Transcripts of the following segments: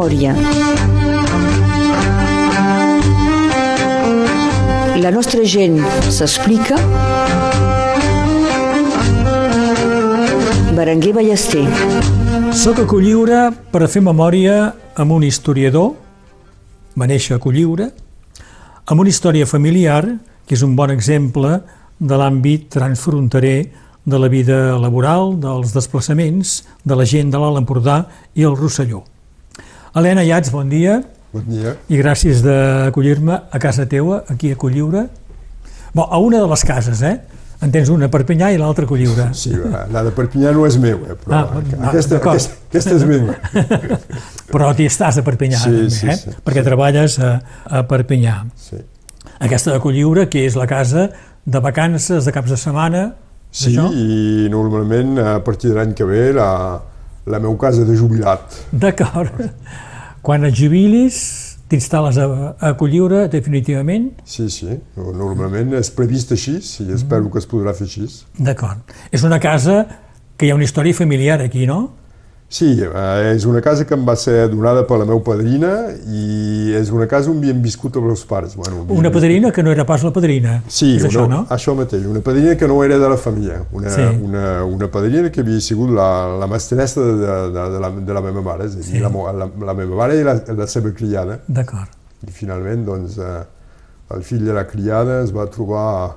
memòria. La nostra gent s'explica. Berenguer Ballester. Soc a Colliure per a fer memòria amb un historiador, va néixer a Colliure, amb una història familiar, que és un bon exemple de l'àmbit transfronterer de la vida laboral, dels desplaçaments, de la gent de l'Alt Empordà i el Rosselló. Helena Iats, bon dia. Bon dia. I gràcies d'acollir-me a casa teua, aquí a Colliure. Bon, a una de les cases, eh? En tens una a Perpinyà i l'altra a Colliure. Sí, la de Perpinyà no és meu, eh? però Ah, no, aquesta, aquesta, aquesta és meva. Però t'hi estàs a Perpinyà, Sí, també, sí, eh? sí, Perquè treballes a, a Perpinyà. Sí. Aquesta de Colliure, que és la casa de vacances, de caps de setmana, sí, i normalment a partir de l'any que ve la, la meu casa de jubilat. D'acord. Quan et jubilis, t'instal·les a, a Colliure definitivament? Sí, sí, normalment és previst així i espero que es podrà fer així. D'acord. És una casa que hi ha una història familiar aquí, no? Sí, eh, és una casa que em va ser donada per la meva padrina i és una casa on havíem viscut els meus pares. Bueno, havíem Una padrina que no era pas la padrina. Sí, és una, això, no? això mateix, una padrina que no era de la família, una, Sí. una, una padrina que havia sigut la, la mestressa de, de, de, de, la, de la meva mare, és a dir, Sí. la, la, la meva mare i la, la seva criada. D'acord. I finalment, doncs, eh, el fill de la criada es va trobar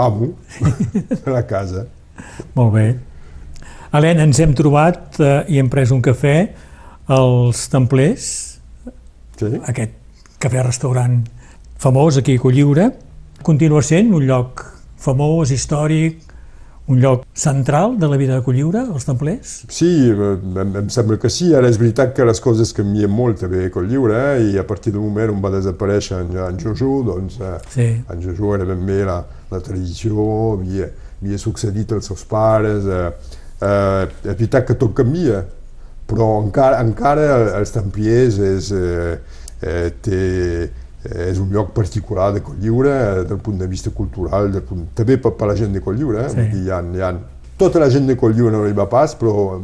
amo de la casa. Molt bé. Helena, ens hem trobat eh, i hem pres un cafè als Templers, Sí? aquest cafè-restaurant famós aquí a Colliure. Continua sent un lloc famós, històric, un lloc central de la vida de Colliure, els Templers? Sí, em, em sembla que sí. Ara és veritat que les coses canvien molt també a Cotlliure eh, i a partir d'un moment on va desaparèixer en, en Jojo, doncs eh, Sí. en Jojo era ben bé la, la tradició, havia, havia succedit als seus pares, eh, eh, és veritat que tot canvia, però encara, encara els Templiers és, eh, eh, té, eh, és un lloc particular de Cotlliure eh, del punt de vista cultural, del punt, també per, per la gent de Cotlliure, eh? Sí. Hi ha, hi ha, tota la gent de Cotlliure no hi va pas, però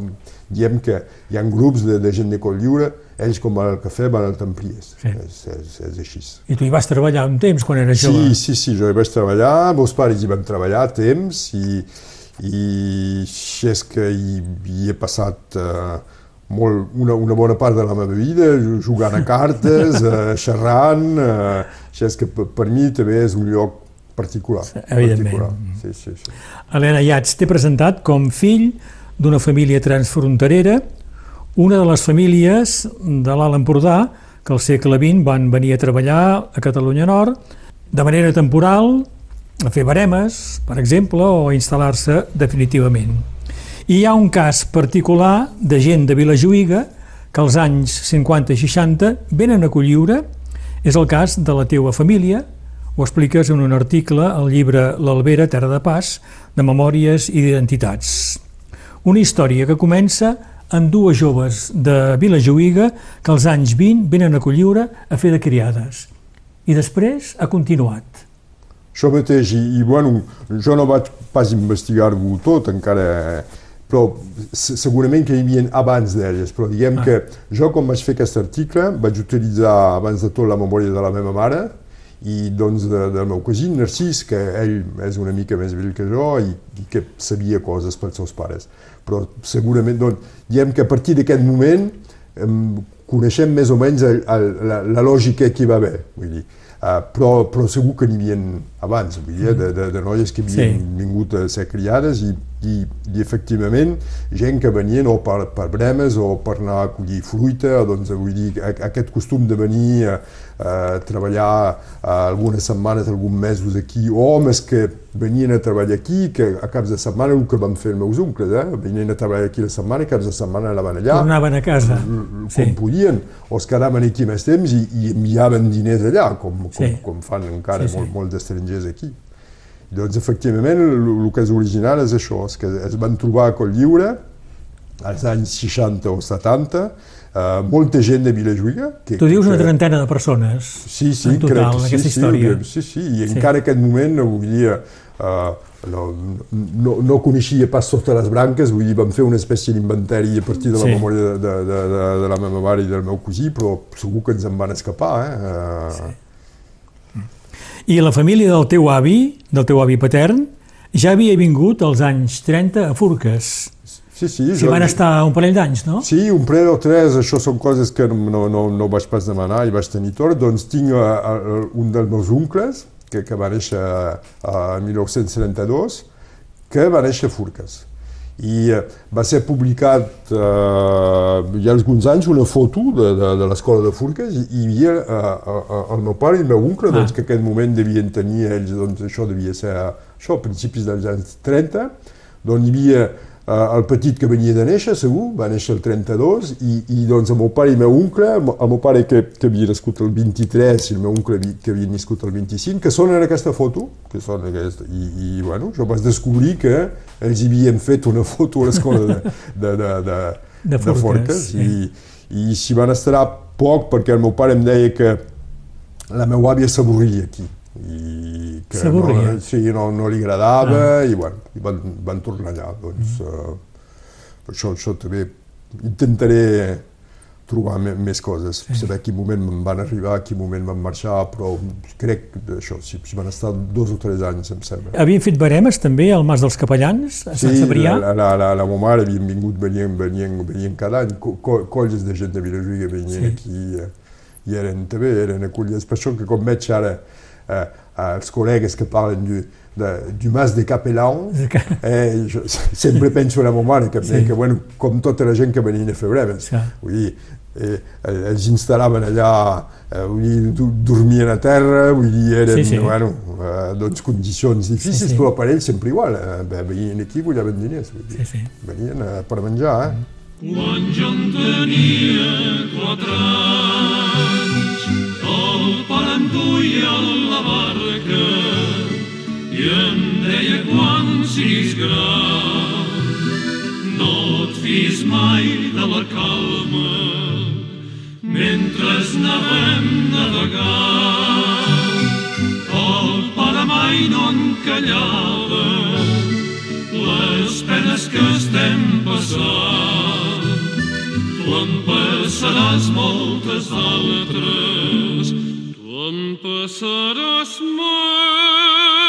diem que hi ha grups de, de gent de Cotlliure, ells com al cafè van al Templiers, Sí. és, és, és així. I tu hi vas treballar un temps quan eres jove? Sí, sí, sí, jo hi vaig treballar, meus pares hi van treballar temps i, i així és que hi, hi he passat eh, molt, una, una bona part de la meva vida jugant a cartes, eh, xerrant, eh, així és que per, per mi també és un lloc particular. Evidentment. Particular. Sí, sí, sí. Helena Iats t'he presentat com fill d'una família transfronterera, una de les famílies de l'Alt Empordà que al segle XX van venir a treballar a Catalunya Nord de manera temporal, a fer baremes, per exemple, o a instal·lar-se definitivament. I hi ha un cas particular de gent de Vilajuïga que als anys 50 i 60 venen a Colliure, és el cas de la teua família, ho expliques en un article al llibre L'Albera, Terra de Pas, de Memòries i d'Identitats. Una història que comença amb dues joves de Vilajuïga que als anys 20 venen a Colliure a fer de criades. I després ha continuat. Això mateix, i, i bueno, jo no vaig pas investigar-ho tot encara, però se- segurament que hi havia abans d'elles, però diguem Ah. que jo quan vaig fer aquest article vaig utilitzar abans de tot la memòria de la meva mare i doncs de, del meu cosí Narcís, que ell és una mica més vell que jo i, i que sabia coses pels seus pares. Però segurament, doncs, diguem que a partir d'aquest moment em, coneixem més o menys el, el, la, la lògica que hi va haver, vull dir. Uh, però, però segur que n'hi havia abans, vull dir, eh, de, de, de noies que havien Sí. vingut a ser criades i, i, i efectivament gent que venien o per, per bremes o per anar a collir fruita, doncs vull dir, a- aquest costum de venir a, a treballar a algunes setmanes, alguns mesos aquí, o homes que venien a treballar aquí, que a caps de setmana el que van fer els meus oncles, eh? venien a treballar aquí la setmana i caps de setmana anaven allà Tornaven a casa. com Sí. podien, o es quedaven aquí més temps i, i enviaven diners allà, com, com, Sí. com fan encara Sí, sí. molt, molt d'estrangers aquí. Doncs, efectivament, el, el que és original és això, és que es van trobar a Cotlliure als anys 60 o 70, eh, molta gent de Vilajuïga. Que, Tu dius una que- trentena de persones Sí, sí, en total, crec en sí, aquesta sí, història. Sí, sí, i Sí. encara aquest moment, vull dir, eh, no, no, no coneixia pas totes les branques, vull dir, vam fer una espècie d'inventari a partir de la Sí. memòria de, de, de, de, de la meva mare i del meu cosí, però segur que ens en van escapar, eh? eh I la família del teu avi, del teu avi patern, ja havia vingut als anys 30 a Furques. Sí, sí, Si van estar un parell d'anys, no? Sí, un parell o tres, això són coses que no, no, no vaig pas demanar i vaig tenir tort. Doncs tinc uh, uh, un dels meus oncles, que, que va néixer a 1932, que va néixer a Furques. I uh, va ser publicat hi ha alguns anys una foto de, de, de l'escola de Furques i hi havia uh, uh, el meu pare i el meu oncle, Ah. doncs, que en aquell moment devien tenir ells, doncs això devia ser això, a principis dels anys 30, doncs hi havia el petit que venia de néixer, segur, va néixer el 32, i, i doncs el meu pare i el meu oncle, el meu pare que, que havia nascut el 23 i el meu oncle que havia nascut el 25, que són en aquesta foto, que són aquesta, i, i bueno, jo vaig descobrir que ells havien fet una foto a l'escola de, de, de, de, De Forques, Forques sí. i, i s'hi van estar poc perquè el meu pare em deia que la meva àvia s'avorria aquí i que no, sí, no, no li agradava i, bueno, i van, van tornar allà doncs, eh, per això, això també intentaré trobar més coses, sí. saber a quin moment me'n van arribar, a quin moment van marxar, però crec que això, si, si van estar dos o tres anys, em sembla. Havien fet baremes també al Mas dels Capellans, a Sant Cebrià? la, la, la, la meva mare havien vingut, venien, venien, venien cada any, co, co, colles de gent de Vilajuïga venien Sí. sí. aquí eh, i eren també, eren acollides. Per això que com veig ara eh, els col·legues que parlen du, de, du mas de Capellan, eh, jo sempre penso en la meva mare, que, Sí. que bueno, com tota la gent que venien a fer breves. Sí. Vull dir, eh, els instal·laven allà, eh, vull dir, dormien a terra, vull dir, eren, Sí, sí. bueno, eh, doncs condicions difícils, Sí, sí. però per ells sempre igual, eh, venien aquí i guanyaven diners, vull dir, Sí, sí. venien eh, per menjar, eh? Quan jo en tenia quatre anys, a la barca i em deia quan siguis gran, no et fis mai de la calma mentre anàvem navegant. El pare mai no encallava les penes que estem passant. Tu en passaràs moltes altres, passaràs moltes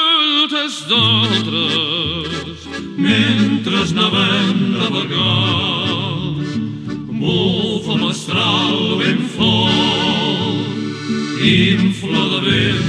d'altres, mentre anàvem navegant. Bufa mestral ben fort, infla de vent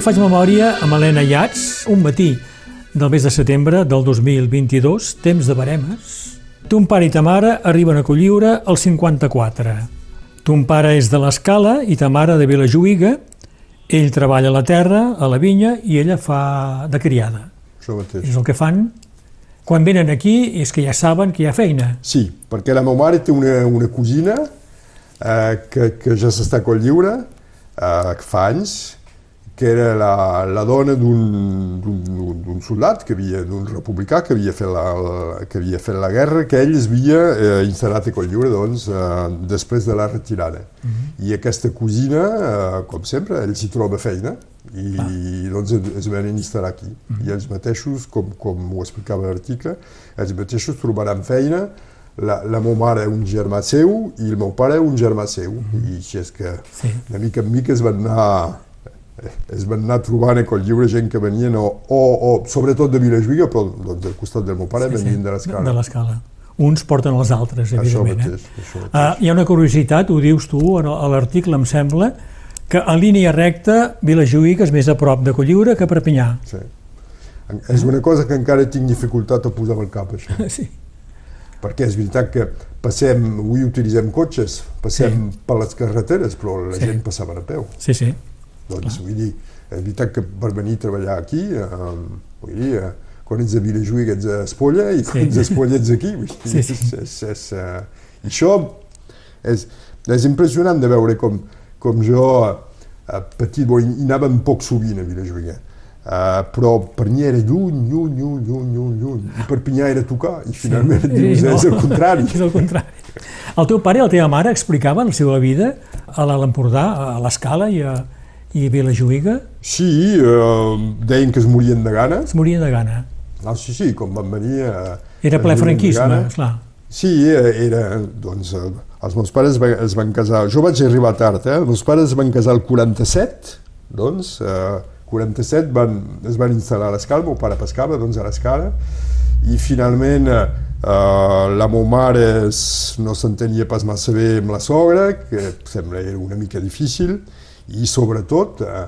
Avui faig memòria amb Helena Iats, un matí del mes de setembre del 2022, temps de baremes. Ton pare i ta mare arriben a Colliure al 54. Ton pare és de l'Escala i ta mare de Vilajuïga. Ell treballa a la terra, a la vinya, i ella fa de criada. Això mateix. És el que fan. Quan venen aquí és que ja saben que hi ha feina. Sí, perquè la meva mare té una, una cosina eh, que, que ja s'està a Coll Lliure, eh, fa anys, que era la, la dona d'un- soldat, que havia d'un republicà que havia, fet la, la- que havia fet la guerra, que ell es havia eh, instal·lat a Cotlliure doncs, eh, després de la retirada. I aquesta cosina, eh, com sempre, ell s'hi troba feina i doncs es, venen instal·lar aquí. I ells mateixos, com, com ho explicava l'article, ells mateixos trobaran feina la, la meva mare un germà seu i el meu pare un germà seu. I així és que Sí. de mica en mica es van anar es van anar trobant a Cotlliure gent que venien o, o, o sobretot de Vilajuïga, però doncs, al costat del meu pare sí, venien de l'escala. De l'escala. Uns porten els altres, Això evidentment. mateix, eh? això mateix. Ah, hi ha una curiositat, ho dius tu a l'article, em sembla, que en línia recta Vilajuïga és més a prop de Colliure que Perpinyà. Sí. És una cosa que encara tinc dificultat a posar al cap, això. Sí. Perquè és veritat que passem, avui utilitzem cotxes, passem sí. per les carreteres, però la Sí. sí. gent passava a peu. Sí, sí. Doncs, vull dir, és veritat que per venir a treballar aquí, eh, vull dir, eh, quan ets a Vilajuïga ets a Espolla i quan Sí. ets a Espolla ets aquí. Vull dir, Sí, sí. És, és, és, eh, I això és, és impressionant de veure com, com jo, eh, petit, bo, hi anàvem poc sovint a Vilajuïga, Uh, però Perpinyà era lluny, lluny, lluny, lluny, lluny, lluny. I Perpinyà era tocar. I finalment et dius, és el contrari. És el contrari. El teu pare i la teva mare explicaven la seva vida a l'Alt Empordà, a l'Escala i a, i Vilajuïga? Sí, uh, deien que es morien de gana. Es morien de gana. Ah, sí, sí, quan van venir... Uh, Era ple franquisme, esclar. Sí, eh, era, doncs, eh, els meus pares va- es van casar, jo vaig arribar tard, eh? els meus pares es van casar el 47, doncs, eh, 47 van, es van instal·lar a l'escala, el meu pare pescava, doncs, a l'escala, i finalment eh, eh, la meva mare es, no s'entenia pas massa bé amb la sogra, que sembla era una mica difícil, i sobretot eh,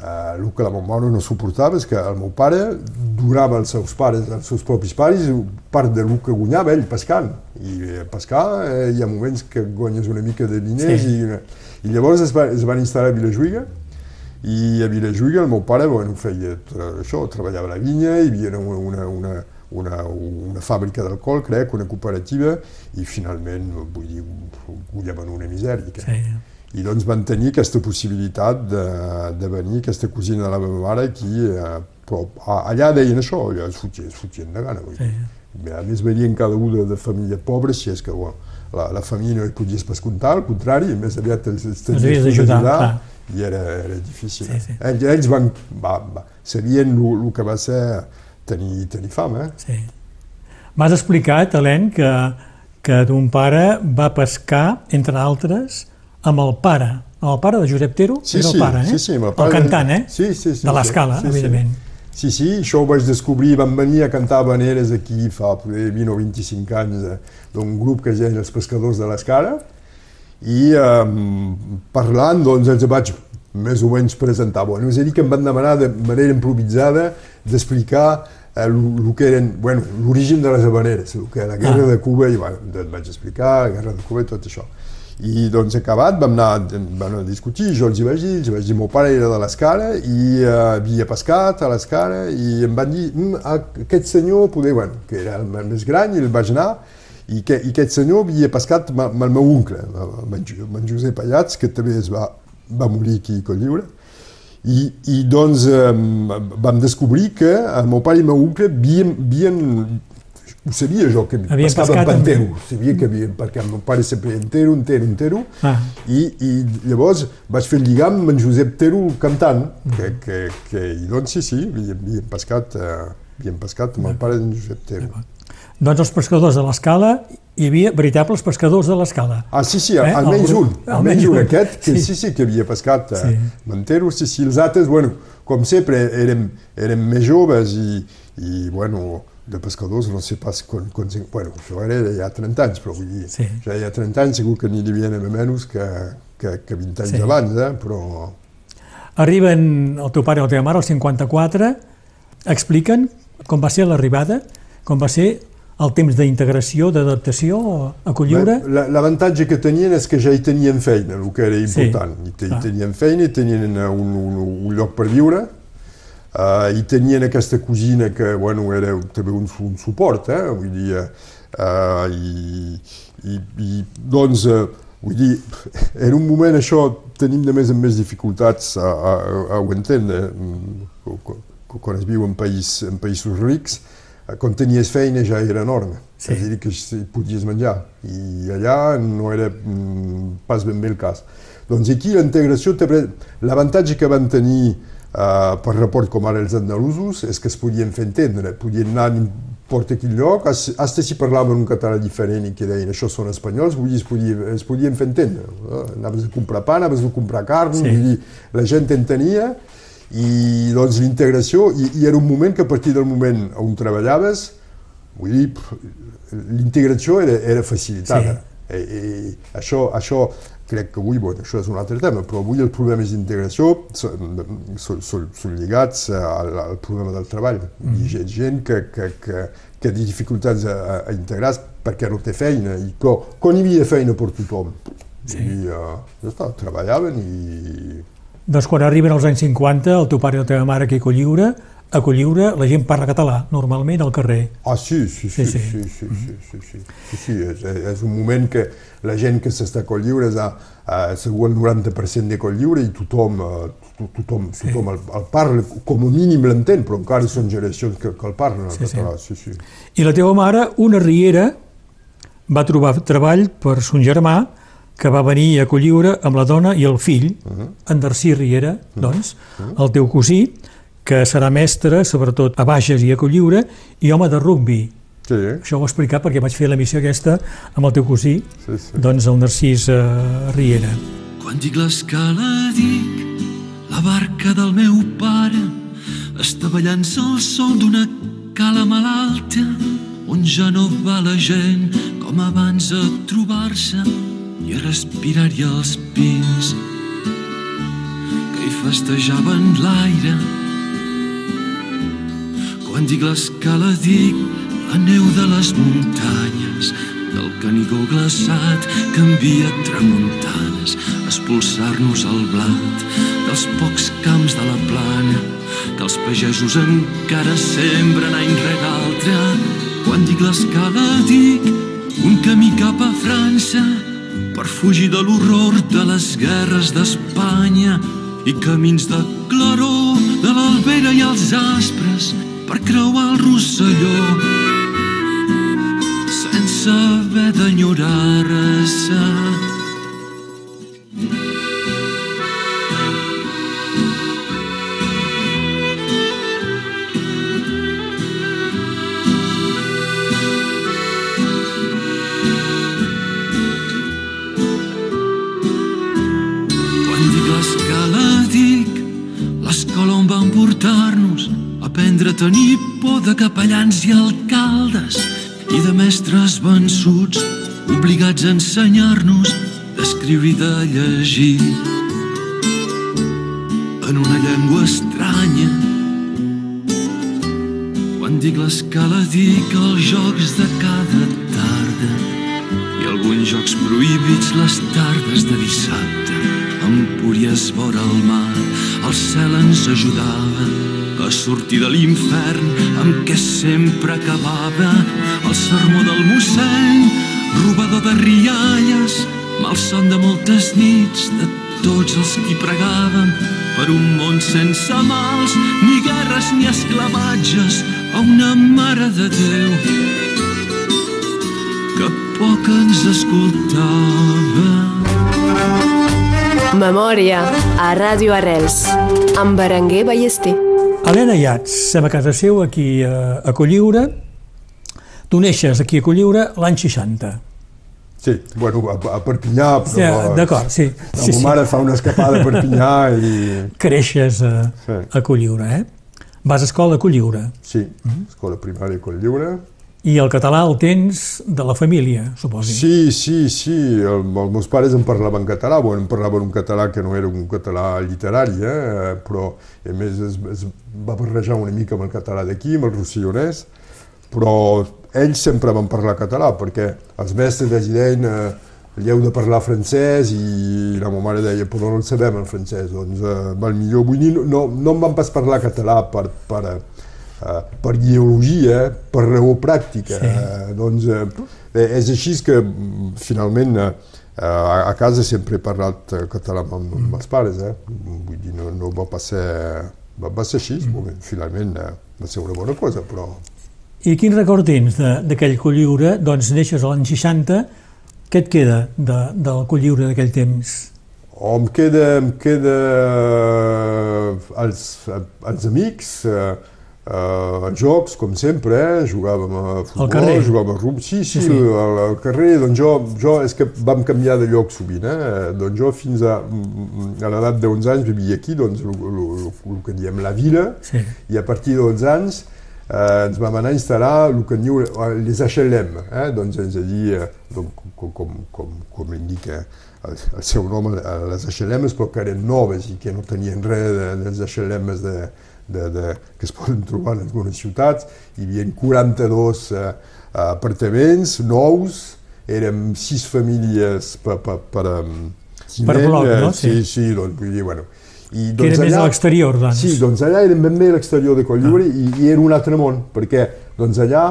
eh, el que la meva mare no suportava és que el meu pare donava als seus pares, als seus propis pares, part de lo que guanyava ell pescant. I eh, pescar eh, hi ha moments que guanyes una mica de diners Sí. i, i llavors es, va, es van instal·lar a Vilajuïga i a Vilajuïga el meu pare bueno, feia tra- això, treballava a la vinya, hi havia una, una, una, una, una fàbrica d'alcohol, crec, una cooperativa, i finalment, vull dir, guanyaven una misèria. Sí. I doncs van tenir aquesta possibilitat de, de venir, aquesta cosina de la meva mare aquí, eh, però a- allà deien això, allà es fotien de gana. Vull dir. A més venien cada un de, de família pobra, si és que bueno, la, la família no hi podies pas comptar, al contrari, més aviat els, els havies d'ajudar, i era, era difícil. Sí, sí. Ells, ells van, va, va, sabien el que va ser tenir, tenir fam, eh? Sí. M'has explicat, Helene, que, que ton pare va pescar, entre altres, amb el pare. Amb el pare de Josep Tero, Sí, era sí, el pare, eh? sí, sí, amb el el pare de- cantant, eh? Sí, sí, sí, De sí, l'escala, sí, sí. evidentment. Sí, sí, això ho vaig descobrir, van venir a cantar habaneres aquí fa poder 20 o 25 anys eh, d'un grup que es deien els pescadors de l'escala i eh, parlant doncs els vaig més o menys presentar. Bueno, és a dir, que em van demanar de manera improvisada d'explicar eh, el que eren, bueno, l'origen de les habaneres, el que era la guerra Ah. de Cuba, i bueno, et vaig explicar la guerra de Cuba i tot això. I doncs acabat vam anar, vam anar a discutir, jo els hi vaig dir, els hi vaig dir, meu pare era de l'escara i uh, havia pescat a l'escara i em van dir, mm, aquest senyor, poder, bueno, que era el més gran i el vaig anar, i, que, i aquest senyor havia pescat amb, el meu oncle, amb en, Josep Allats, que també es va, va morir aquí a Colliure, i, i doncs eh, vam descobrir que el meu pare i el meu oncle havien, havien ho sabia jo, que Havien pescava pescat amb amb- entero, sabia que havia, perquè el meu pare sempre entero, entero, entero, Ah. i, i llavors vaig fer el lligam amb en Josep Tero cantant, que, que, que, i doncs sí, sí, havíem, havíem pescat, eh, havíem pescat amb el pare d'en Josep Tero. Doncs els pescadors de l'escala, hi havia veritables pescadors de l'escala. Ah, sí, sí, Eh, almenys un, almenys un, aquest, que Sí. sí, sí, que havia pescat eh, Sí. Montero, sí, sí, els altres, bueno, com sempre, érem, érem més joves i, i bueno, de pescadors no sé pas quan, quan, bueno, això era ja 30 anys, però vull dir, Sí. ja hi ha 30 anys segur que n'hi devien haver menys que, que, que 20 anys Sí. abans, eh? però Arriben el teu pare i la teva mare, el 54, expliquen com va ser l'arribada, com va ser el temps d'integració, d'adaptació a Colliure. La- L'avantatge que tenien és que ja hi tenien feina, el que era important. I, te, clar. hi tenien feina, i tenien un, un, un lloc per viure, uh, i tenien aquesta cosina que bueno, era també un, un suport, eh? vull dir, uh, i, i, i doncs uh, vull dir, en un moment això tenim de més en més dificultats a, a, a ho entendre. Mm, quan es viu en, país, en països rics, quan tenies feina ja era enorme, sí. és a dir, que podies menjar, i allà no era mm, pas ben bé el cas. Doncs aquí la integració, l'avantatge que van tenir uh, per rapport com ara els andalusos és que es podien fer entendre, podien anar a n'importe quin lloc, hasta si parlaven un català diferent i que deien això són espanyols, vull dir, es, podia, es podien fer entendre. Uh, anaves a comprar pa, anaves a comprar carn, sí. vull dir, la gent entenia i doncs l'integració, i, i era un moment que a partir del moment on treballaves, vull dir, l'integració era, era facilitada. Sí. I, i això, això crec que avui, bueno, això és un altre tema, però avui els problemes d'integració són, són, són lligats al, al problema del treball. Mm. Hi ha gent que, que, que, que té dificultats a, a integrar perquè no té feina, i, però quan hi havia feina per tothom, sí. i, uh, ja està, treballaven i... Doncs quan arriben els anys 50, el teu pare i la teva mare aquí a Colliure, a Colliure la gent parla català, normalment al carrer. Ah, sí, sí, sí, sí, sí, sí, sí, sí, sí, sí, sí és, és un moment que la gent que s'està a Colliure és a, a, segur el 90% de Colliure i tothom, uh, tothom, tothom el, el parla, com a mínim l'entén, però encara són generacions que, que el parlen el sí, català, sí. sí, sí. I la teva mare, una riera, va trobar treball per son germà, que va venir a Colliure amb la dona i el fill, uh -huh. en Darcí Riera, doncs, uh -huh. el teu cosí, que serà mestre, sobretot a Bages i a Colliure, i home de rugbi. Sí. Això ho he explicat perquè vaig fer l'emissió aquesta amb el teu cosí, sí, sí. doncs el Narcís uh, Riera. Quan dic l'escala, dic la barca del meu pare està ballant-se al sol d'una cala malalta on ja no va la gent com abans a trobar-se i a respirar-hi els pins que hi festejaven l'aire quan dic l'escala dic la neu de les muntanyes, del Canigó glaçat que envia tramuntanes expulsar-nos el blat dels pocs camps de la plana que els pagesos encara sembren any rere altre. Quan dic l'escala dic un camí cap a França per fugir de l'horror de les guerres d'Espanya i camins de claror de l'Albera i els aspres per creuar el Rosselló sense haver d'enyorar-se. Quan tenir por de capellans i alcaldes i de mestres vençuts obligats a ensenyar-nos d'escriure i de llegir en una llengua estranya. Quan dic l'escala dic els jocs de cada tarda i alguns jocs prohibits les tardes de dissabte. Empúries vora el mar, el cel ens ajudava a sortir de l'infern amb què sempre acabava el sermó del mossèn, robador de rialles, malson de moltes nits de tots els qui pregàvem per un món sense mals, ni guerres ni esclavatges, a una mare de Déu que poc ens escoltava. Memòria a Ràdio Arrels amb Berenguer Ballester. Helena Iats, som a casa seu aquí a, a Colliure. Tu neixes aquí a Colliure l'any 60. Sí, bueno, a, a Perpinyà, però... Sí, D'acord, sí. La sí, meva sí. mare fa una escapada a Perpinyà i... Creixes a, Sí. a Colliure, eh? Vas a escola a Colliure. Sí, escola primària a Colliure. I el català el tens de la família, suposi. Sí, sí, sí, el, els meus pares em parlaven català, bueno, em parlaven un català que no era un català literari, eh? però a més es, es va barrejar una mica amb el català d'aquí, amb el rossillonès, però ells sempre van parlar català, perquè els mestres els deien eh, heu de parlar francès i la meva mare deia però no el sabem el francès, doncs eh, val millor, vull dir, no, no em van pas parlar català per, per, per ideologia, per raó pràctica. Sí. Eh, doncs eh, és així que mm, finalment eh, a, casa sempre he parlat eh, català amb, amb els pares, eh? vull dir, no, no va passar, va, va ser així, mm. finalment eh, va ser una bona cosa, però I quin record tens de- d'aquell Colliure? Doncs neixes a l'any 60, què et queda de, del Colliure d'aquell temps? O em queda, em queda eh, els, els amics, eh, eh, jocs, com sempre, eh? jugàvem a futbol, jugàvem a rugby, sí, sí, Sí, sí. Al, al carrer, doncs jo, jo, és que vam canviar de lloc sovint, eh? doncs jo fins a, a l'edat de 11 anys vivia aquí, doncs el que diem la vila, Sí. i a partir de 11 anys eh, ens vam anar a instal·lar el que diu eh, les HLM, eh? doncs és a dir, eh, com, com, com, com indica el, el seu nom, eh, les HLM, però que eren noves i que no tenien res de, dels HLM de, de, de, que es poden trobar en algunes ciutats. Hi havia 42 eh, apartaments nous, érem sis famílies per, per, per, um, Per bloc, no? Sí, Sí. sí, doncs vull dir, bueno, i, Que era més a l'exterior, doncs. Sí, doncs allà érem ben bé a l'exterior de Colliure ah. i, i era un altre món, perquè doncs allà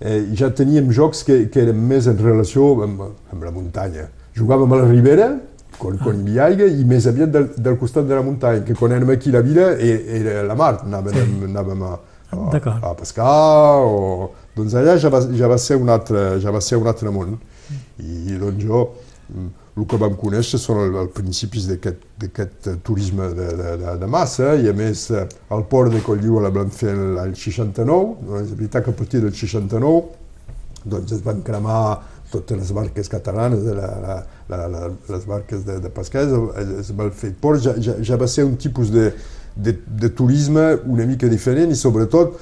eh, ja teníem jocs que, que eren més en relació amb, amb la muntanya. Jugàvem a la ribera, hi havia aigua, i més aviat del, del costat de la muntanya, que quan érem aquí a la vila era, era la mar, anàvem, sí. anàvem a, a, a pescar, o... doncs allà ja va, ja va, ser, un altre, ja va ser un altre món. I doncs jo, mm, el que vam conèixer són els el principis d'aquest turisme de, de, de, de massa i a més eh, el port de Colliu el vam fer l'any 69, doncs és veritat que a partir del 69 doncs es van cremar totes les barques catalanes, la, la, la, la, les barques de, de pescar, es, es va fer port, ja, ja, ja va ser un tipus de, de, de turisme una mica diferent i sobretot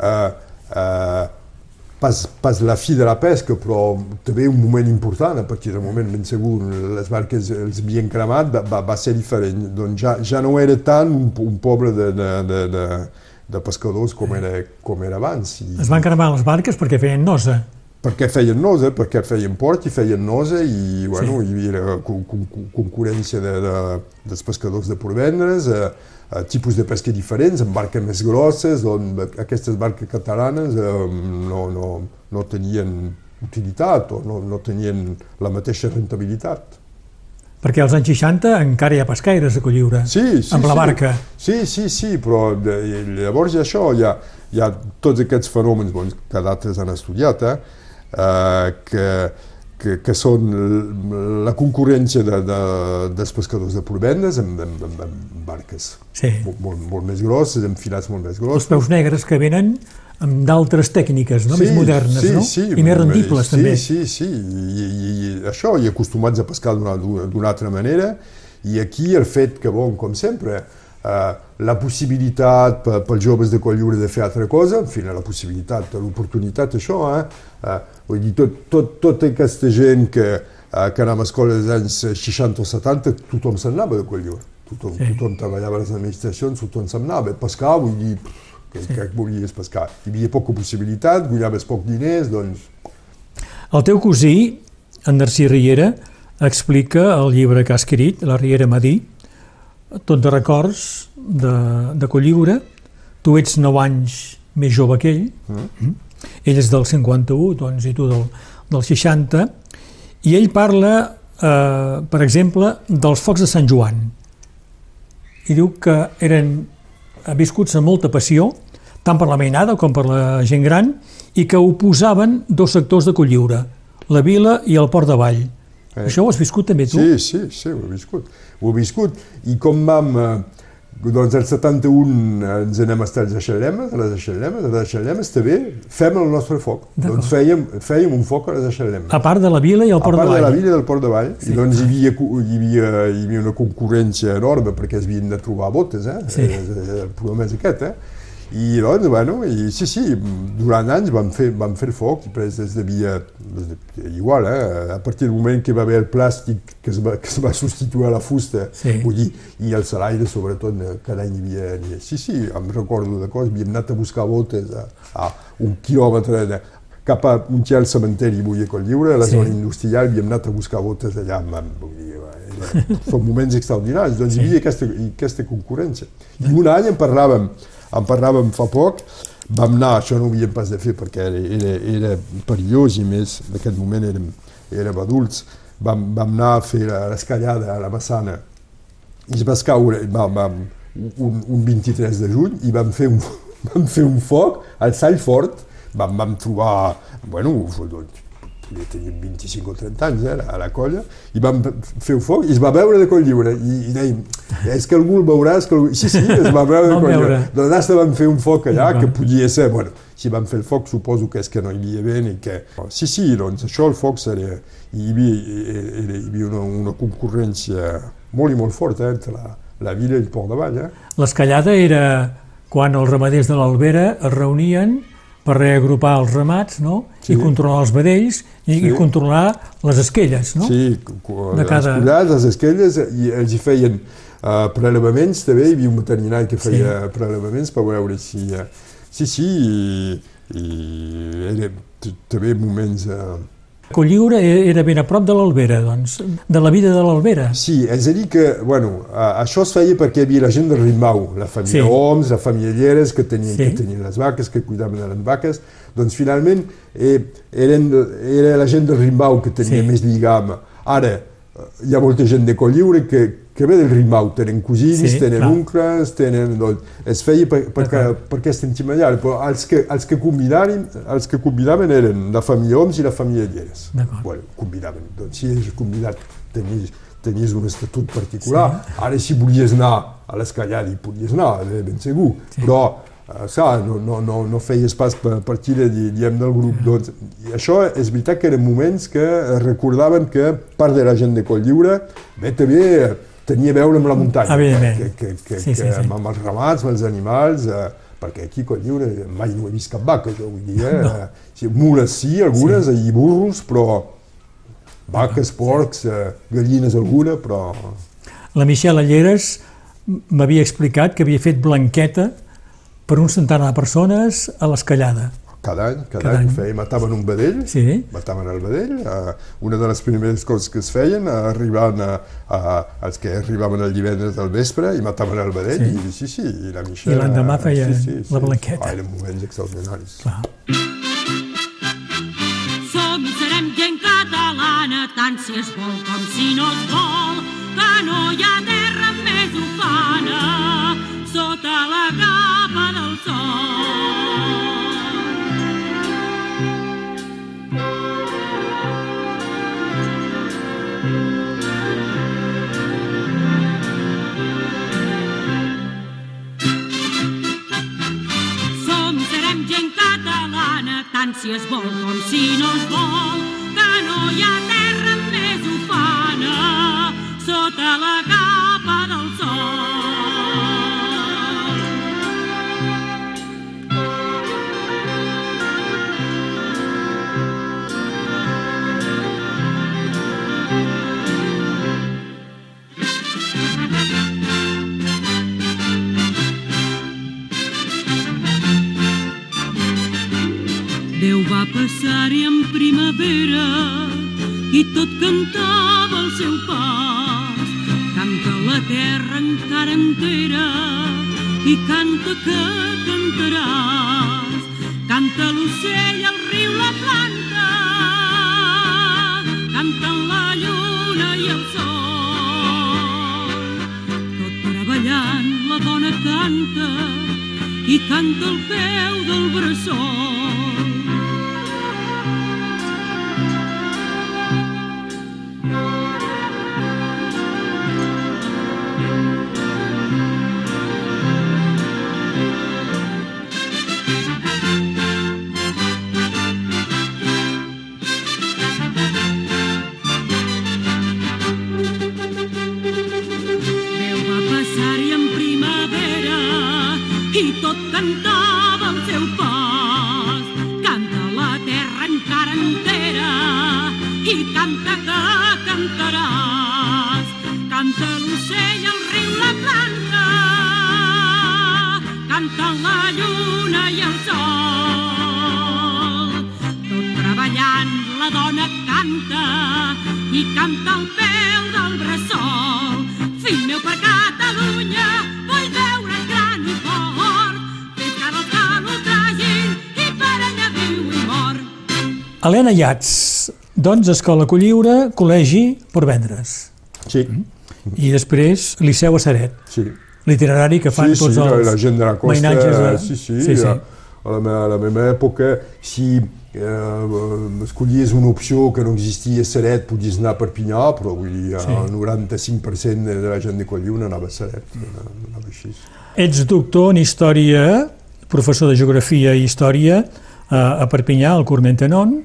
eh, eh, pas, pas la fi de la pesca, però també un moment important, a partir del moment ben segur les barques els havien cremat, va, va, va ser diferent. Doncs ja, ja no era tant un, un poble de, de, de, de, de pescadors com era, com era abans. I, Es van cremar les barques perquè feien nosa. Perquè feien nosa, perquè feien port i feien nosa i bueno, Sí. hi havia con, con, con, concurrència de, de, dels pescadors de porvendres, eh, eh, tipus de pesca diferents, amb barques més grosses, on aquestes barques catalanes eh, no, no, no tenien utilitat o no, no tenien la mateixa rentabilitat. Perquè als anys 60 encara hi ha pescaires a Colliure. Sí, sí, Amb la barca. Sí, sí, sí, però i llavors hi ha això, hi ha, hi ha tots aquests fenòmens bons, que d'altres han estudiat, eh, eh, que, que, que són la concurrència de, de, dels pescadors de porvendes amb, amb, amb, amb barques Sí. molt, molt, molt més grosses, amb filats molt més Els grossos. peus negres que venen amb d'altres tècniques, no? més modernes, sí, no? Sí, I més rendibles, sí, també. Sí, sí, I, i, i això, i acostumats a pescar d'una altra manera, i aquí el fet que, bon, com sempre, eh, la possibilitat pels joves de Colliure de fer altra cosa, en fi, la possibilitat, l'oportunitat, això, eh? eh vull dir, tot, tot, tota aquesta gent que, eh, que anava a escola dels anys 60 o 70, tothom se'n anava de Colliure. Tothom, Sí. tothom treballava a les administracions, tothom se'n anava. Pescar, vull dir, pff, que, sí. que volies pescar. Hi havia poca possibilitat, guanyaves poc diners, doncs... El teu cosí, en Narcís Riera, explica el llibre que ha escrit, La Riera Madí, tot de records de, de Colliure. Tu ets 9 anys més jove que ell, mm. Ell és del 51, doncs, i tu del, del 60, i ell parla, eh, per exemple, dels focs de Sant Joan. I diu que eren viscuts amb molta passió, tant per la mainada com per la gent gran, i que oposaven dos sectors de Colliure, la vila i el port de Vall. Eh. Això ho has viscut també tu? Sí, sí, sí, ho he viscut. Ho he viscut. I com vam... Eh, doncs el 71 ens anem a estar als Eixalemes, a les Eixalemes, a les Eixalemes també fem el nostre foc. Doncs fèiem, fèiem un foc a les Eixalemes. A part de la vila i el A port part de de la Vall. vila i del Port de Vall, sí. i doncs hi havia, hi, havia, hi havia una concurrència enorme perquè es havien de trobar botes, eh? Sí. Eh, eh, El problema és aquest, eh? I doncs, bueno, i sí, sí, durant anys vam fer, vam fer foc, i després es devia, igual, eh? A partir del moment que va haver el plàstic que es va, que es va substituir a la fusta, Sí. vull dir, i el salaire, sobretot, eh, cada any hi havia... Sí, sí, em recordo de coses, havíem anat a buscar botes a, a un quilòmetre de, cap a un al cementeri, vull dir, Coll Lliure, a la Sí. zona industrial, havíem anat a buscar botes allà, amb, vull dir, era, són moments extraordinaris, doncs hi havia aquesta, aquesta concurrència. I un any en parlàvem, en parlàvem fa poc, vam anar, això no ho havíem pas de fer perquè era, era, era perillós i més, en aquest moment érem, érem adults, vam, vam anar a fer la- l'escallada a la Massana i es va escaure vam, vam, un, un 23 de juny i vam fer un, vam fer un foc al Sall Fort, vam, vam trobar, bueno, doncs, podia tenir 25 o 30 anys eh, a la colla, i vam fer un foc i es va veure de coll lliure, i, i dèiem, és que algú el veurà, és que algú... Sí, sí, es va veure de coll lliure. hasta vam fer un foc allà, que podia ser, bueno, si vam fer el foc suposo que és que no hi havia vent i que... Sí, sí, doncs això, el foc seria... Hi havia, hi hi havia una, una concurrència molt i molt forta eh, entre la, la vila i el Port de Vall, eh? L'escallada era quan els ramaders de l'Albera es reunien per reagrupar els ramats no? Sí. i controlar els vedells i, i Sí. controlar les esquelles. No? Sí, De les cada- collades, les esquelles, i els hi feien uh, prelevaments també, hi havia un veterinari que feia sí. prelevaments per veure si... Uh, sí, sí, i, i era t- també moments... Uh, Colliure e- era ben a prop de l'Albera, doncs, de la vida de l'Albera. Sí, és a dir que, bueno, això es feia perquè hi havia la gent del Rimau, la família Sí. Oms, la família Lleres, que tenien, Sí. que tenien les vaques, que cuidaven de les vaques, doncs finalment eh, eren, era la gent del Rimau que tenia Sí. més lligam. Ara, hi ha molta gent de Colliure que, que ve del Rimau, tenen cosins, Sí, tenen clar. oncles, tenen... Doncs, es feia per, perquè, D'acord. perquè estem allà, però els que, els que convidaven, els que convidaven eren la família Oms i la família Lleres. Bueno, convidaven. Doncs si eres convidat tenies, tenies un estatut particular. Sí. Ara si volies anar a l'escallada hi podies anar, ben segur. Sí. Però, clar, no, no, no, no feies pas per partida, di- diem, del grup. Doncs, I això és veritat que eren moments que recordaven que part de la gent de Coll Lliure, bé, també tenia a veure amb la muntanya. Que, que, que, Sí, que, sí, sí. amb els ramats, amb els animals, eh, perquè aquí Coll Lliure mai no he vist cap vaca, jo vull dir, eh? No. Sí, mules sí, algunes, sí. i burros, però vaques, porcs, eh, gallines alguna, però... La Michelle Alleres m'havia explicat que havia fet blanqueta per un centenar de persones a l'escallada. Cada any, cada, Cada any, any. feia, mataven un vedell, Sí. mataven el vedell, eh, una de les primeres coses que es feien, eh, arribant a, a, els que arribaven el divendres del vespre i mataven el vedell, Sí. i sí, sí, i la Michelle... I l'endemà feia sí, sí, sí. la blanqueta. Ah, eren moments extraordinaris. Clar. Som i serem gent catalana, tant si es vol com si no es vol, que no hi ha terra més ufana si es vol com si no es vol, que no hi ha terra més ufana sota la capa Déu va passar-hi en primavera i tot cantava el seu pas. Canta la terra encara entera i canta que cantaràs. Canta l'ocell, el riu, la planta, canten la lluna i el sol. Tot treballant la dona canta i canta al peu del bressol. Canta la lluna i el sol. Tot treballant la dona canta i canta al peu del bressol. Fill meu per Catalunya vull veure gran i fort, fins que els calos tragin i per allà viu i mor. Helena Yats, Doncs Escola Colliure, col·legi per vendre's. Sí, I després Liceu a Saret, sí. Literari que fan sí, tots sí, els la gent de la costa, mainatges de... sí, sí, sí, sí. A, a, la, me- a la meva època, si eh, escollies una opció que no existia a Seret, podies anar a Perpinyà, però vull dir, Sí. el 95% de la gent de Colliure anava a Seret, anava, anava així. Ets doctor en Història, professor de Geografia i Història a, a Perpinyà, al Cormentenon.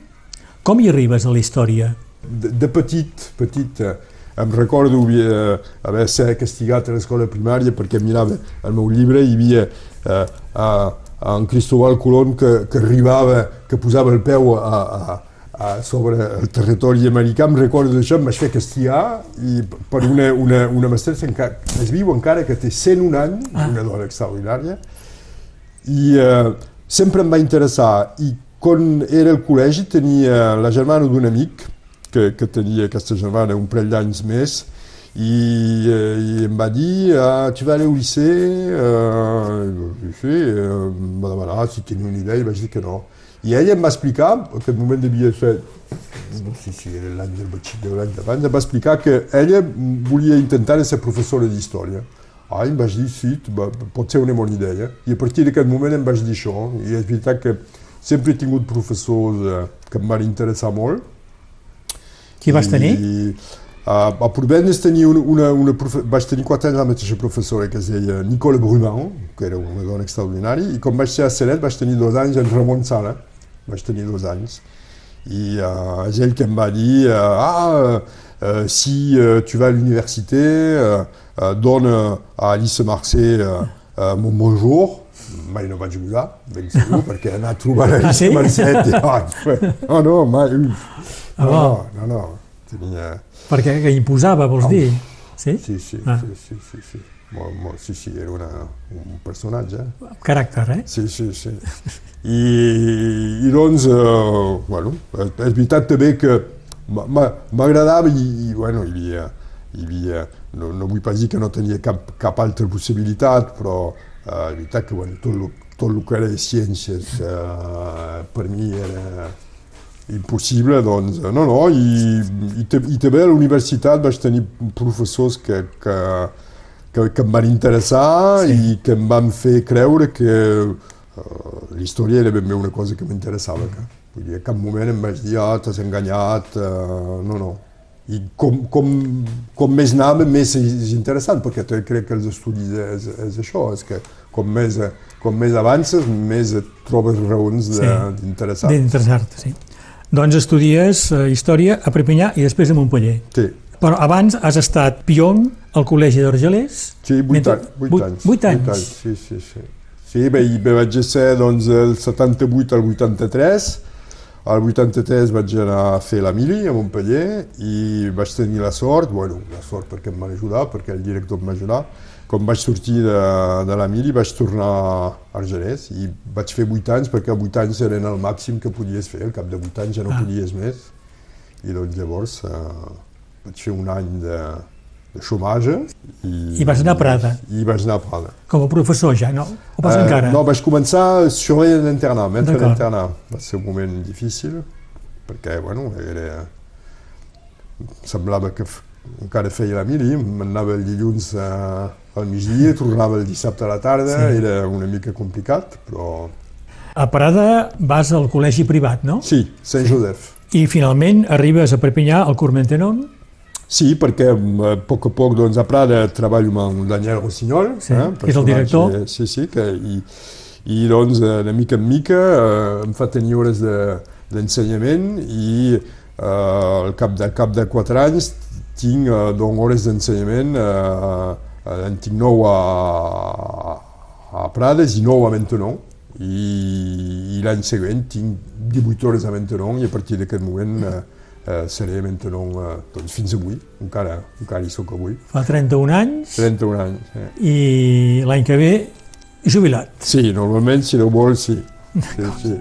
Com hi arribes a la història? De, de petit, petit, eh, em recordo eh, haver ser castigat a l'escola primària perquè mirava el meu llibre i hi havia eh, a, a en Cristóbal Colón que, que arribava, que posava el peu a, a, a, sobre el territori americà, em recordo d'això, em vaig fer castigar i per una, una, una mestressa encara, es viu encara que té 101 anys, Ah. una dona extraordinària, i eh, sempre em va interessar i quan era al col·legi tenia la germana d'un amic que, que tenia aquesta germana un parell d'anys més i, eh, i em va dir ah, tu vas aller au lycée uh, sí, eh, em va demanar si tenia una idea i vaig dir que no i ella em va explicar, en aquest moment devia ser no sé si era l'any del batxiller o l'any d'abans, em va explicar que ella volia intentar ser professora d'història Ah, em vaig dir, sí, va, pot ser una bona idea. I a partir d'aquest moment em vaig dir això. I és veritat que sempre he tingut professors eh, que em van interessar molt. Qui vas tenir? I, a, tenir deia Nicole Bruman, que era una dona extraordinària, i quan vaig ser a Seret vaig tenir dos anys en Ramon Sala, vaig tenir dos anys. I uh, va uh, ah, uh, si uh, tu vas a l'université, uh, uh, donne Alice uh, uh, mon bonjour. Mai no vaig usar, ben segur, perquè anar a trobar Ah, sí? Marcet... Ah, no, no, mai... No, Ah, no, no, no. Tenia... Perquè que imposava, vols Au. dir? Sí? Sí, sí, Ah. sí, sí, sí, sí. Molt, molt, sí, sí, era una, un personatge. Caràcter, eh? Sí, sí, sí. I, i doncs, eh, bueno, és veritat també que m'a- m'a- m'agradava i, i, bueno, hi havia, hi havia no, no vull pas dir que no tenia cap, cap altra possibilitat, però eh, veritat que bueno, tot, lo, tot el que era ciències eh, per mi era impossible, doncs, no, no, i, i, i també a la universitat vaig tenir professors que, que, que, que em van interessar Sí. i que em van fer creure que uh, la història era ben bé una cosa que m'interessava. Que, vull dir, a cap moment em vaig dir, ah, t'has enganyat, uh, no, no. I com, com, com més anava, més és interessant, perquè crec que els estudis és, és això, és que com més, com més avances, més et trobes raons de- Sí. d'interessar. D'interessar-te, sí. Doncs estudies eh, Història a Perpinyà i després a Montpellier. Sí, Però abans has estat pion al Col·legi d'Argelers. sí, vuit, Mentre- anys, vuit, vuit- anys. vuit anys. Sí, sí, sí. Sí, bé, vaig ser doncs, del 78 al 83. Al 83 vaig anar a fer la mili a Montpellier i vaig tenir la sort, bueno, la sort perquè em van ajudar, perquè el director em va ajudar. Quan vaig sortir de, de la mili vaig tornar a Argelers i vaig fer 8 anys perquè 8 anys eren el màxim que podies fer, al cap de 8 anys ja no Ah. podies més. I doncs llavors eh, vaig fer un any de, de xomatge. I, I vas anar a Prada. I vaig anar a Prada. Com a professor ja, no? O pas Eh, encara? No, vaig començar a xerrar d'internat, mentre D'acord. d'internat. Va ser un moment difícil, perquè, bueno, era... Semblava que encara feia la mili, m'anava el dilluns eh, al migdia, tornava el dissabte a la tarda, Sí. era una mica complicat, però... A Prada vas al col·legi privat, no? Sí, Sant Josep. I finalment arribes a Perpinyà, al Cormentenon. Sí, perquè eh, a poc a poc doncs, a Prada treballo amb Daniel Rossinyol, Sí, que és el director. Sí, sí, que, i, i doncs eh, de mica en mica eh, em fa tenir hores de- d'ensenyament i eh, al cap de, cap de quatre anys tinc eh, doncs, hores d'ensenyament, eh, eh, en tinc nou a, a Prades i nou a Mentenon i, i l'any següent tinc 18 hores a Mentenon i a partir d'aquest moment eh, eh, seré Mentenon eh, doncs fins avui, encara, encara hi soc avui. Fa 31 anys 31 anys. Eh. i l'any que ve jubilat. Sí, normalment si no vols, sí. sí, sí.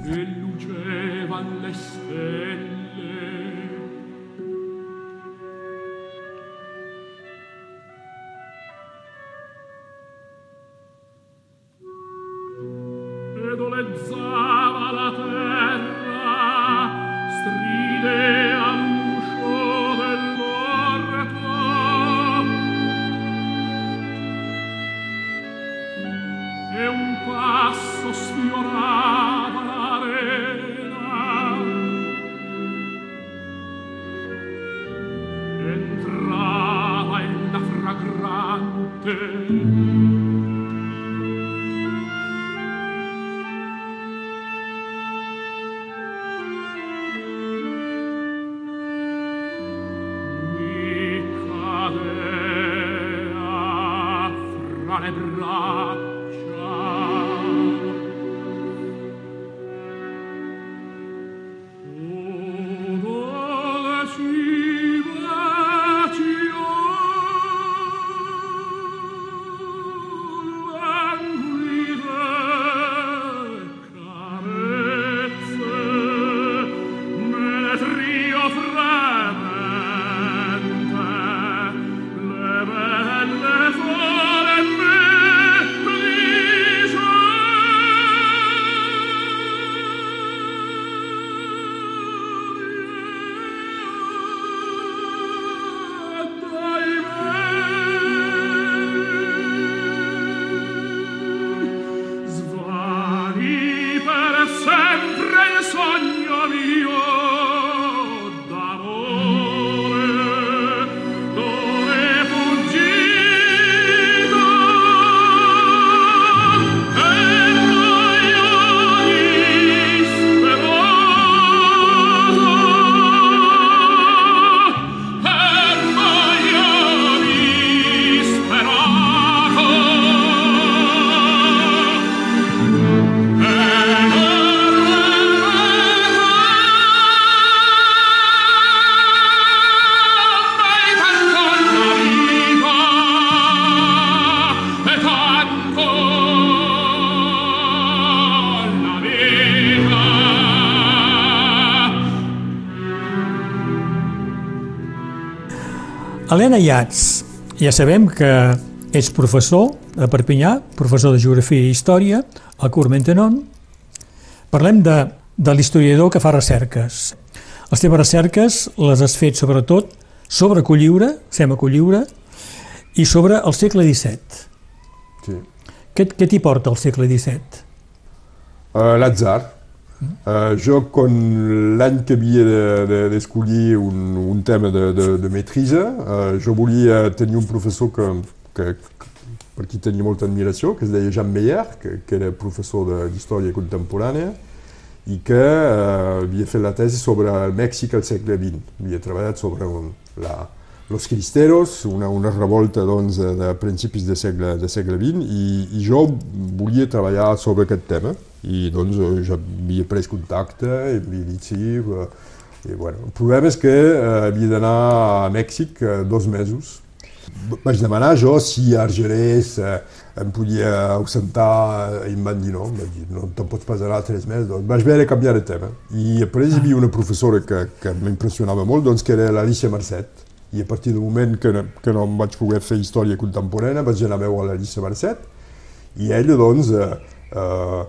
Helena Iats, ja sabem que ets professor a Perpinyà, professor de Geografia i Història, al Cours Maintenon. Parlem de, de l'historiador que fa recerques. Les teves recerques les has fet sobretot sobre Colliure, Sema Colliure, i sobre el segle XVII. Sí. Què, què t'hi porta el segle XVII? Uh, L'atzar. Uh, jo, quan l'any que havia de- de- d'escollir de, un, un tema de, de, de maîtrise, uh, jo volia tenir un professor que, que, per qui tenia molta admiració, que es deia Jean Meyer, que, que era professor d'història contemporània, i que uh, havia fet la tesi sobre el Mèxic al segle XX. Havia treballat sobre un, la, Los Cristeros, una, una revolta doncs, de principis de segle, de segle XX, i, i jo volia treballar sobre aquest tema, i doncs eh, ja havia pres contacte, i havia dit sí, eh, i, bueno, el problema és que eh, havia d'anar a Mèxic eh, dos mesos. Vaig demanar jo si a Argerès eh, em podia ausentar i em van dir no, van dir, no te'n pots passar tres mesos, doncs vaig de canviar de tema. I després hi havia una professora que, que m'impressionava molt, doncs, que era l'Alicia Marcet, i a partir del moment que, no- que no em vaig poder fer història contemporània vaig anar a veure l'Alicia Marcet i ella doncs eh, eh,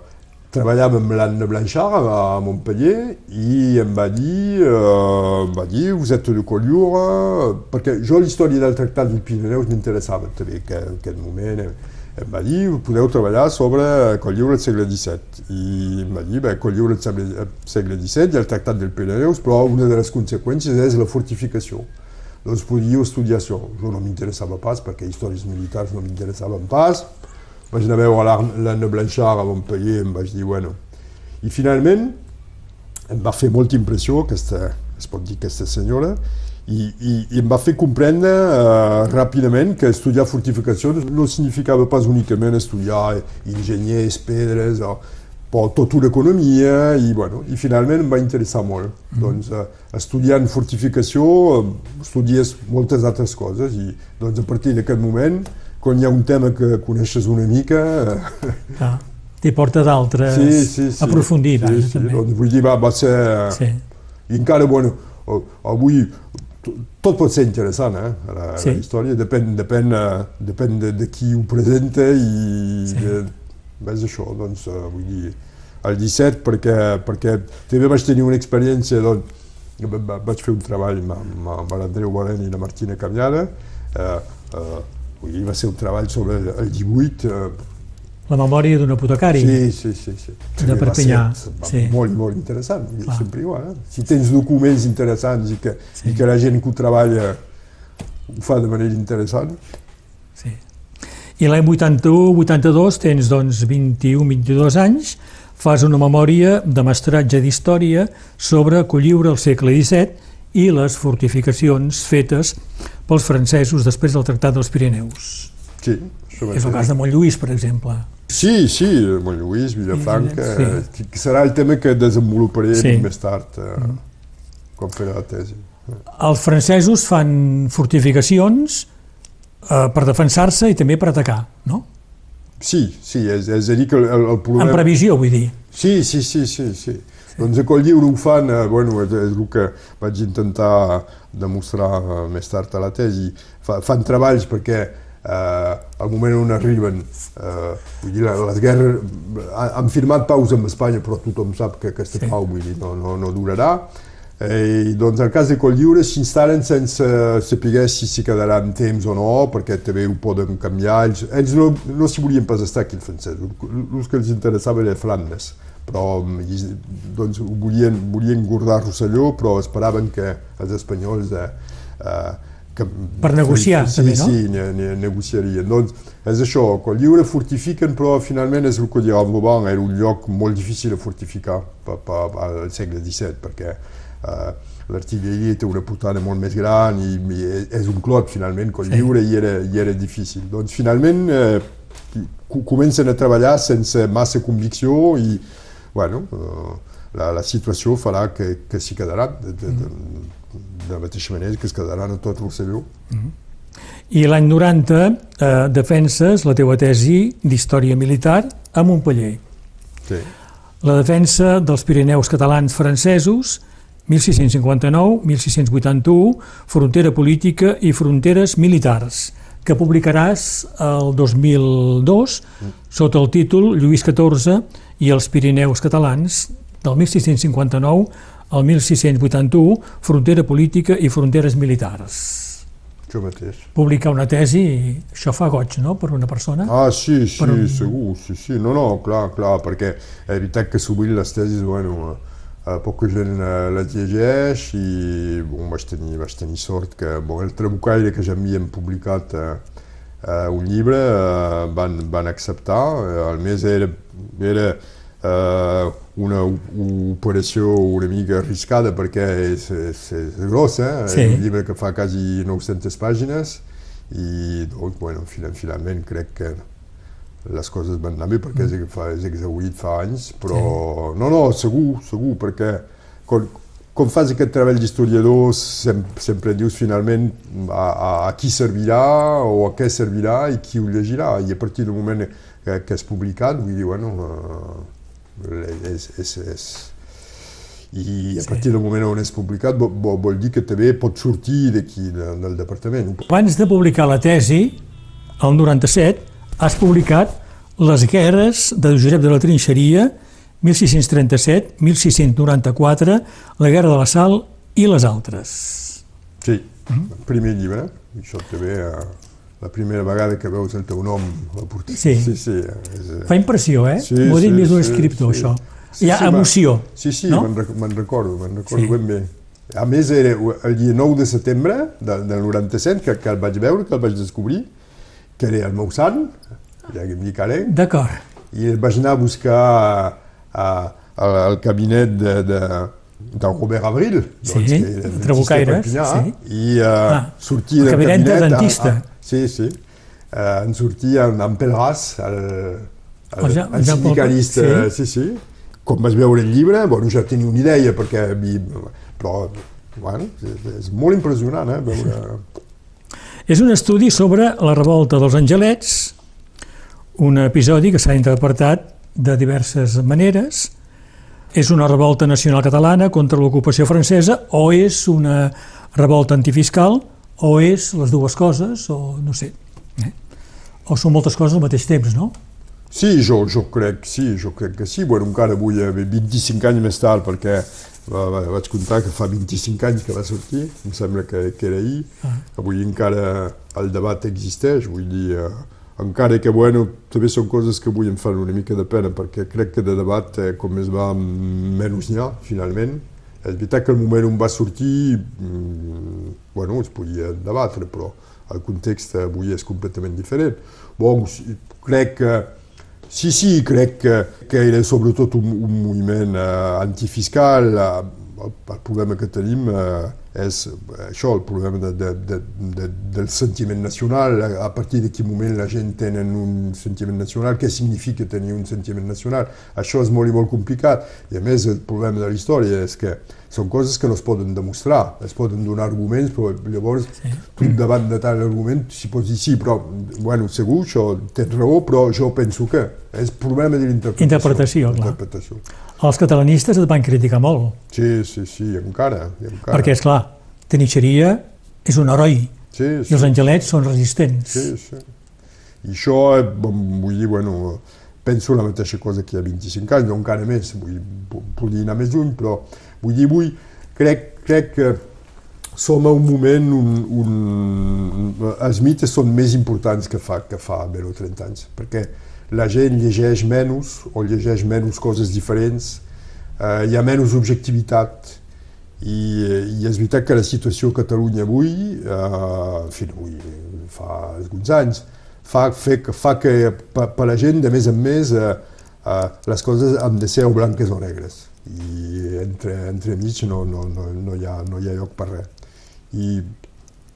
treballava amb l'Anne Blanchard a Montpellier i em va dir, eh, em va dir vous êtes de Collioure, perquè jo l'història del Tractat dels Pirineus m'interessava també en aquell moment. Em va dir, podeu treballar sobre Collioure del segle XVII. I em va dir, bé, Collioure del segle, segle XVII i el Tractat dels Pirineus, però una de les conseqüències és la fortificació. Doncs podíeu estudiar això. Jo no m'interessava pas, perquè històries militars no m'interessaven pas. Vaig anar a veure l'Anne Blanchard a Montpellier em vaig dir, bueno... I finalment em va fer molta impressió aquesta, es pot dir aquesta senyora, i, i, i em va fer comprendre eh, ràpidament que estudiar fortificacions no significava pas únicament estudiar enginyers, pedres, o, però tota una economia, i, bueno, i finalment em va interessar molt. Mm. Doncs, eh, estudiant fortificació eh, estudies moltes altres coses, i doncs, a partir d'aquest moment, quan hi ha un tema que coneixes una mica, eh, Ah, T'hi porta d'altres sí, sí, sí. aprofundir. sí, vaja, sí, també. doncs, vull dir, va, va ser... Sí. I encara, bueno, avui to- tot pot ser interessant, eh? La, Sí. la història depèn, depèn, eh, depèn de, de qui ho presenta i Sí. de, és això, doncs, eh, vull dir, el 17 perquè, perquè també vaig tenir una experiència, doncs, va- va- vaig fer un treball amb, amb, amb l'Andreu Valent i la Martina Camiada, eh, eh, vull dir, va ser un treball sobre el, el 18, eh, La memòria d'un apotecari. Sí, sí, sí. sí. De Perpinyà, ser sí. Molt, molt interessant, Clar. sempre igual. Eh? Si tens documents interessants i que, Sí. i que la gent que ho treballa ho fa de manera interessant, Sí. I l'any 81-82 tens doncs 21-22 anys, fas una memòria de mestratge d'història sobre Colliure al segle XVII i les fortificacions fetes pels francesos després del Tractat dels Pirineus. Sí, És el cas de Montlluís, per exemple. Sí, sí, Montlluís, Vilafranca, Sí. que serà el tema que desenvoluparé Sí. més tard, eh, quan faré la tesi. Els francesos fan fortificacions eh, per defensar-se i també per atacar, no? Sí, sí, és, és a dir que el, el problema... En previsió, vull dir. Sí, sí, sí, sí, sí. Doncs a Coll Lliure ho fan, eh, bueno, és, és el que vaig intentar demostrar eh, més tard a la tesi. Fa, fan treballs perquè eh, al moment on arriben, eh, vull dir, les guerres, ha- han firmat paus amb Espanya, però tothom sap que aquesta Sí. pau vull dir, no, no, no durarà. Eh, i doncs al cas de Coll Lliure s'instal·len sense saber si s'hi quedaran temps o no, perquè també ho poden canviar. Ells, ells no, no s'hi volien pas estar aquí, els francesos. El que els interessava era Flandes però mm, doncs, volien, volien guardar Rosselló, però esperaven que els espanyols eh, eh, que, Per negociar, sí, també, no? Sí, ne, ne, negociarien. Doncs és això, quan lliure fortifiquen, però finalment és el que dirà Vauban, era un lloc molt difícil de fortificar per, per, al segle XVII, perquè eh, l'artilleria té una portada molt més gran i, i és un clot, finalment, quan Sí. lliure i era, i era difícil. Doncs finalment eh, co- comencen a treballar sense massa convicció i, bueno, eh, la, la situació farà que, que s'hi quedaran, de, de, de, de la mateixa manera que es quedaran a tot Rosselló. I l'any 90 eh, defenses la teua tesi d'història militar a Montpellier. Sí. La defensa dels Pirineus catalans francesos 1659-1681, frontera política i fronteres militars, que publicaràs el 2002 sota el títol Lluís XIV i els Pirineus catalans del 1659 al 1681, frontera política i fronteres militars. Això mateix. Publicar una tesi, això fa goig, no?, per una persona. Ah, sí, sí, un- segur, sí, sí. No, no, clar, clar, perquè és veritat que sovint les tesis, bueno, eh, poca gent les llegeix i bon, vaig, tenir, vaig tenir sort que bon, el Trabucaire, que ja m'havien publicat eh, eh, un llibre, eh, van, van acceptar. Eh, a més, era, era eh, una operació una mica arriscada perquè és, és, és gros, eh? Sí. és un llibre que fa quasi 900 pàgines i doncs, bueno, final, finalment crec que les coses van anar bé perquè és, fa, és exaurit fa anys, però no, no, segur, segur, perquè quan, quan fas aquest treball d'historiador sem, sempre dius finalment a, a, a qui servirà o a què servirà i qui ho llegirà i a partir del moment que, que és publicat vull dir, bueno, eh, és, és, és, i a partir del moment on és publicat vol, vol, dir que també pot sortir d'aquí, de, del departament. Abans de publicar la tesi, el 97, has publicat Les guerres de Josep de la Trinxeria, 1637-1694, La guerra de la sal i les altres. Sí, el primer llibre, això també eh, la primera vegada que veus el teu nom a la portada. Sí. sí, sí és, eh, Fa impressió, eh? Sí, M'ho ha dit sí, més d'un sí, escriptor, sí. això. Sí, Hi ha sí, emoció. Sí, sí, no? me'n rec me'n recordo, me'n recordo Sí. ben bé. A més, era el dia 9 de setembre del, del 97 que, que el vaig veure, que el vaig descobrir, que era el meu sant, ja que em dic ara, D'acord. i el vaig anar a buscar a, a, al, cabinet de, de, de Robert Abril, Sí, que Trabucaires, a Perpinyà, sí. i uh, Ah, sortia el del cabinet de cabinet... dentista. A, a, sí, sí. Uh, en sortia en, en Pelràs, el, el, El el sindicalista, sí. sí, sí. Quan vaig veure el llibre, bueno, ja tenia una idea, perquè... Vi, però, bueno, és, és molt impressionant, eh, veure... És un estudi sobre la revolta dels angelets, un episodi que s'ha interpretat de diverses maneres. És una revolta nacional catalana contra l'ocupació francesa o és una revolta antifiscal o és les dues coses o no sé. Eh? O són moltes coses al mateix temps, no? Sí, jo, jo crec sí, jo crec que sí. Bueno, encara avui, eh, 25 anys més tard, perquè va, va, vaig comptar que fa 25 anys que va sortir, em sembla que, que era ahir. Ah. Avui encara el debat existeix, vull dir, eh, encara que, bueno, també són coses que avui em fan una mica de pena, perquè crec que de debat, eh, com més va, menys n'hi ha, finalment, És veritat que el moment on va sortir, mm, bueno, es podia debatre, però el context avui és completament diferent. Bon, crec que Sí, sí, crec que, que era sobretot un, un moviment eh, antifiscal. Eh, el, el problema que tenim eh, és això, el problema de, de, de, de, del sentiment nacional. A partir de quin moment la gent tenen un sentiment nacional, què significa tenir un sentiment nacional? Això és molt i molt complicat. I a més, el problema de la història és que són coses que no es poden demostrar, es poden donar arguments, però llavors sí. tu davant de tal argument si pots dir sí, però bueno, segur, això tens raó, però jo penso que és problema de l'interpretació. Interpretació, clar. Interpretació. Els catalanistes et van criticar molt. Sí, sí, sí, encara. I encara. Perquè, és clar, Tenixeria és un heroi sí, sí. i els angelets són resistents. Sí, sí. I això, eh, vull dir, bueno, penso la mateixa cosa que hi ha 25 anys, o encara més, vull, podria anar més lluny, però vull dir, avui crec, crec que som a un moment on, on els mites són més importants que fa, que fa o 30 anys, perquè la gent llegeix menys o llegeix menys coses diferents, eh, hi ha menys objectivitat. I, i és veritat que la situació a Catalunya avui, eh, en fi, avui, fa alguns anys, fa, fe, fa que per la gent de més en més eh, eh, les coses han de ser o blanques o negres. I entre, entre mig no, no, no, no, hi ha, no hi ha lloc per res. I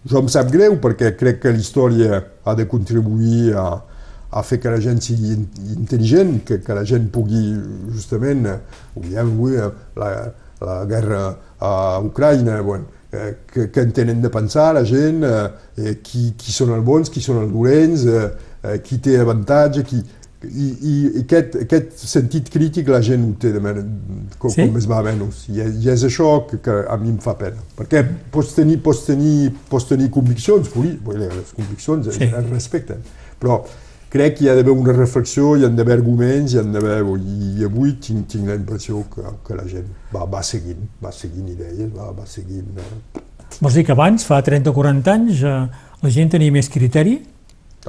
jo em sap greu perquè crec que la història ha de contribuir a, a fer que la gent sigui intel·ligent, que, que la gent pugui justament, ho veiem avui, la, la guerra a Ucraïna, bueno, eh, que, que en tenen de pensar la gent, eh, qui, qui són els bons, qui són els dolents, eh, eh, qui té avantatge, qui, i, i aquest, aquest sentit crític la gent ho té de men com, sí? com més va menys. I, I és això que, que a mi em fa pena. Perquè pots tenir, pots tenir, pots tenir conviccions, les conviccions sí. es respecten, però crec que hi ha d'haver una reflexió, hi ha d'haver arguments, hi ha d'haver... I avui tinc, tinc la impressió que, que la gent va, va seguint, va seguint idees, va, va seguint... Eh... Vols dir que abans, fa 30 o 40 anys, eh, la gent tenia més criteri?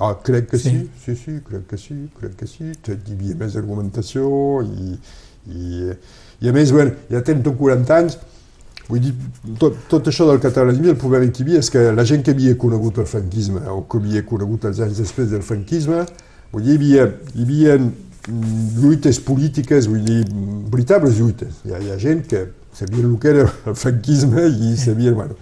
Ah, crec que sí. sí, sí, sí, crec que sí, crec que sí. Hi havia més argumentació i, i, i a més, bueno, ja 30 o 40 anys, vull dir, tot, tot això del catalanisme, el problema que hi havia és que la gent que havia conegut el franquisme o que havia conegut els anys després del franquisme, vull dir, hi havia, hi havia mm, lluites polítiques, vull dir, veritables lluites. Hi ha, hi ha gent que sabia el que era el franquisme i sabia, bueno...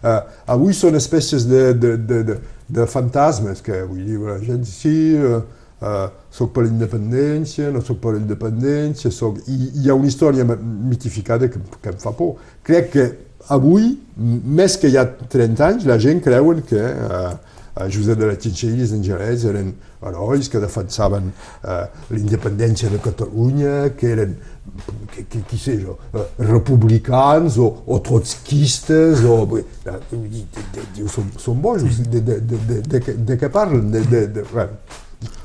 Uh, avui són espècies de, de, de, de de fantasmes, que vull dir, la gent, sí, uh, uh, soc per l'independència, no soc per l'independència, soc... I hi ha una història mitificada que, que em fa por. Crec que avui, més que hi ha 30 anys, la gent creuen que uh, Josep de la Trinxeria i els Angelets eren herois que defensaven uh, l'independència de Catalunya, que eren que, que, qui sé jo, eh, republicans o, o trotskistes, o, diu, són, són bojos, de, de, de, de, de, de què parlen? De, de, de, bueno,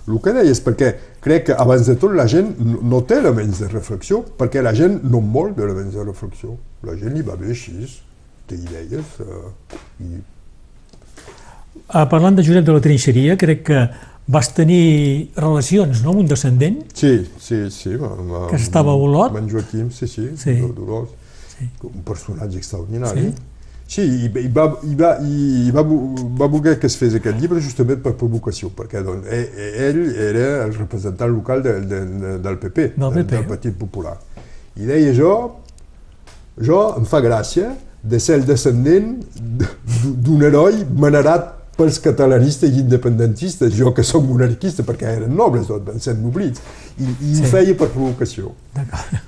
el que deies, perquè crec que abans de tot la gent no té elements de reflexió, perquè la gent no vol d'elements de reflexió. La gent li va bé així, té idees. Eh, i... Ah, parlant de Josep de la Trinxeria, crec que vas tenir relacions no, amb un descendent? Sí, sí, sí. Amb, que estava a Olot? Amb en Joaquim, sí, sí, sí. d'Olot. Sí. Un personatge extraordinari. Sí. Sí, i, i, va, i, va, i va, va voler que es fes aquest llibre justament per provocació, perquè doncs, ell era el representant local de, de, de, del PP, del, PP. del Partit Popular. I deia jo, jo em fa gràcia de ser el descendent d'un heroi manerat pels catalanistes i independentistes, jo que som monarquista perquè eren nobles, tot van ser noblits, i, i sí. ho feia per provocació.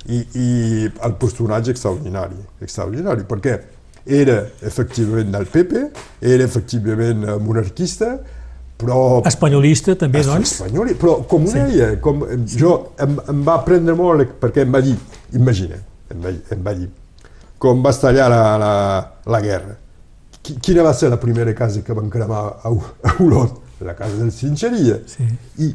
I, I el personatge extraordinari, extraordinari, perquè era efectivament del PP, era efectivament eh, monarquista, però... Espanyolista també, doncs? Espanyol, però com ho sí. deia, com, jo em, em va prendre molt, perquè em va dir, imagina, em va, em va dir, com va estallar la, la, la guerra, quina va ser la primera casa que van cremar a, a Olot? La casa del Cinxeria. Sí. I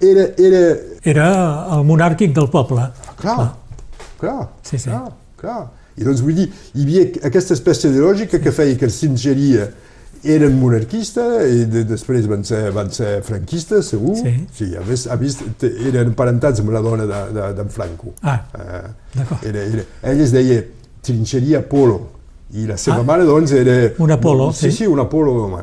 era, era... Era el monàrquic del poble. Clar, clar, clar, sí, sí. clar, clar. I doncs vull dir, hi havia aquesta espècie de lògica que feia que el Cinxeria eren monarquistes i de, després van ser, van ser franquistes, segur. Sí. sí vist, ha vist, te- eren emparentats amb la dona de- de- d'en Franco. Ah, Eh, d'acord. era, era, ell es deia Trinxeria Polo i la seva Ah. mare, doncs, era... Un Apolo, sí. sí. Sí, un Apolo. Home.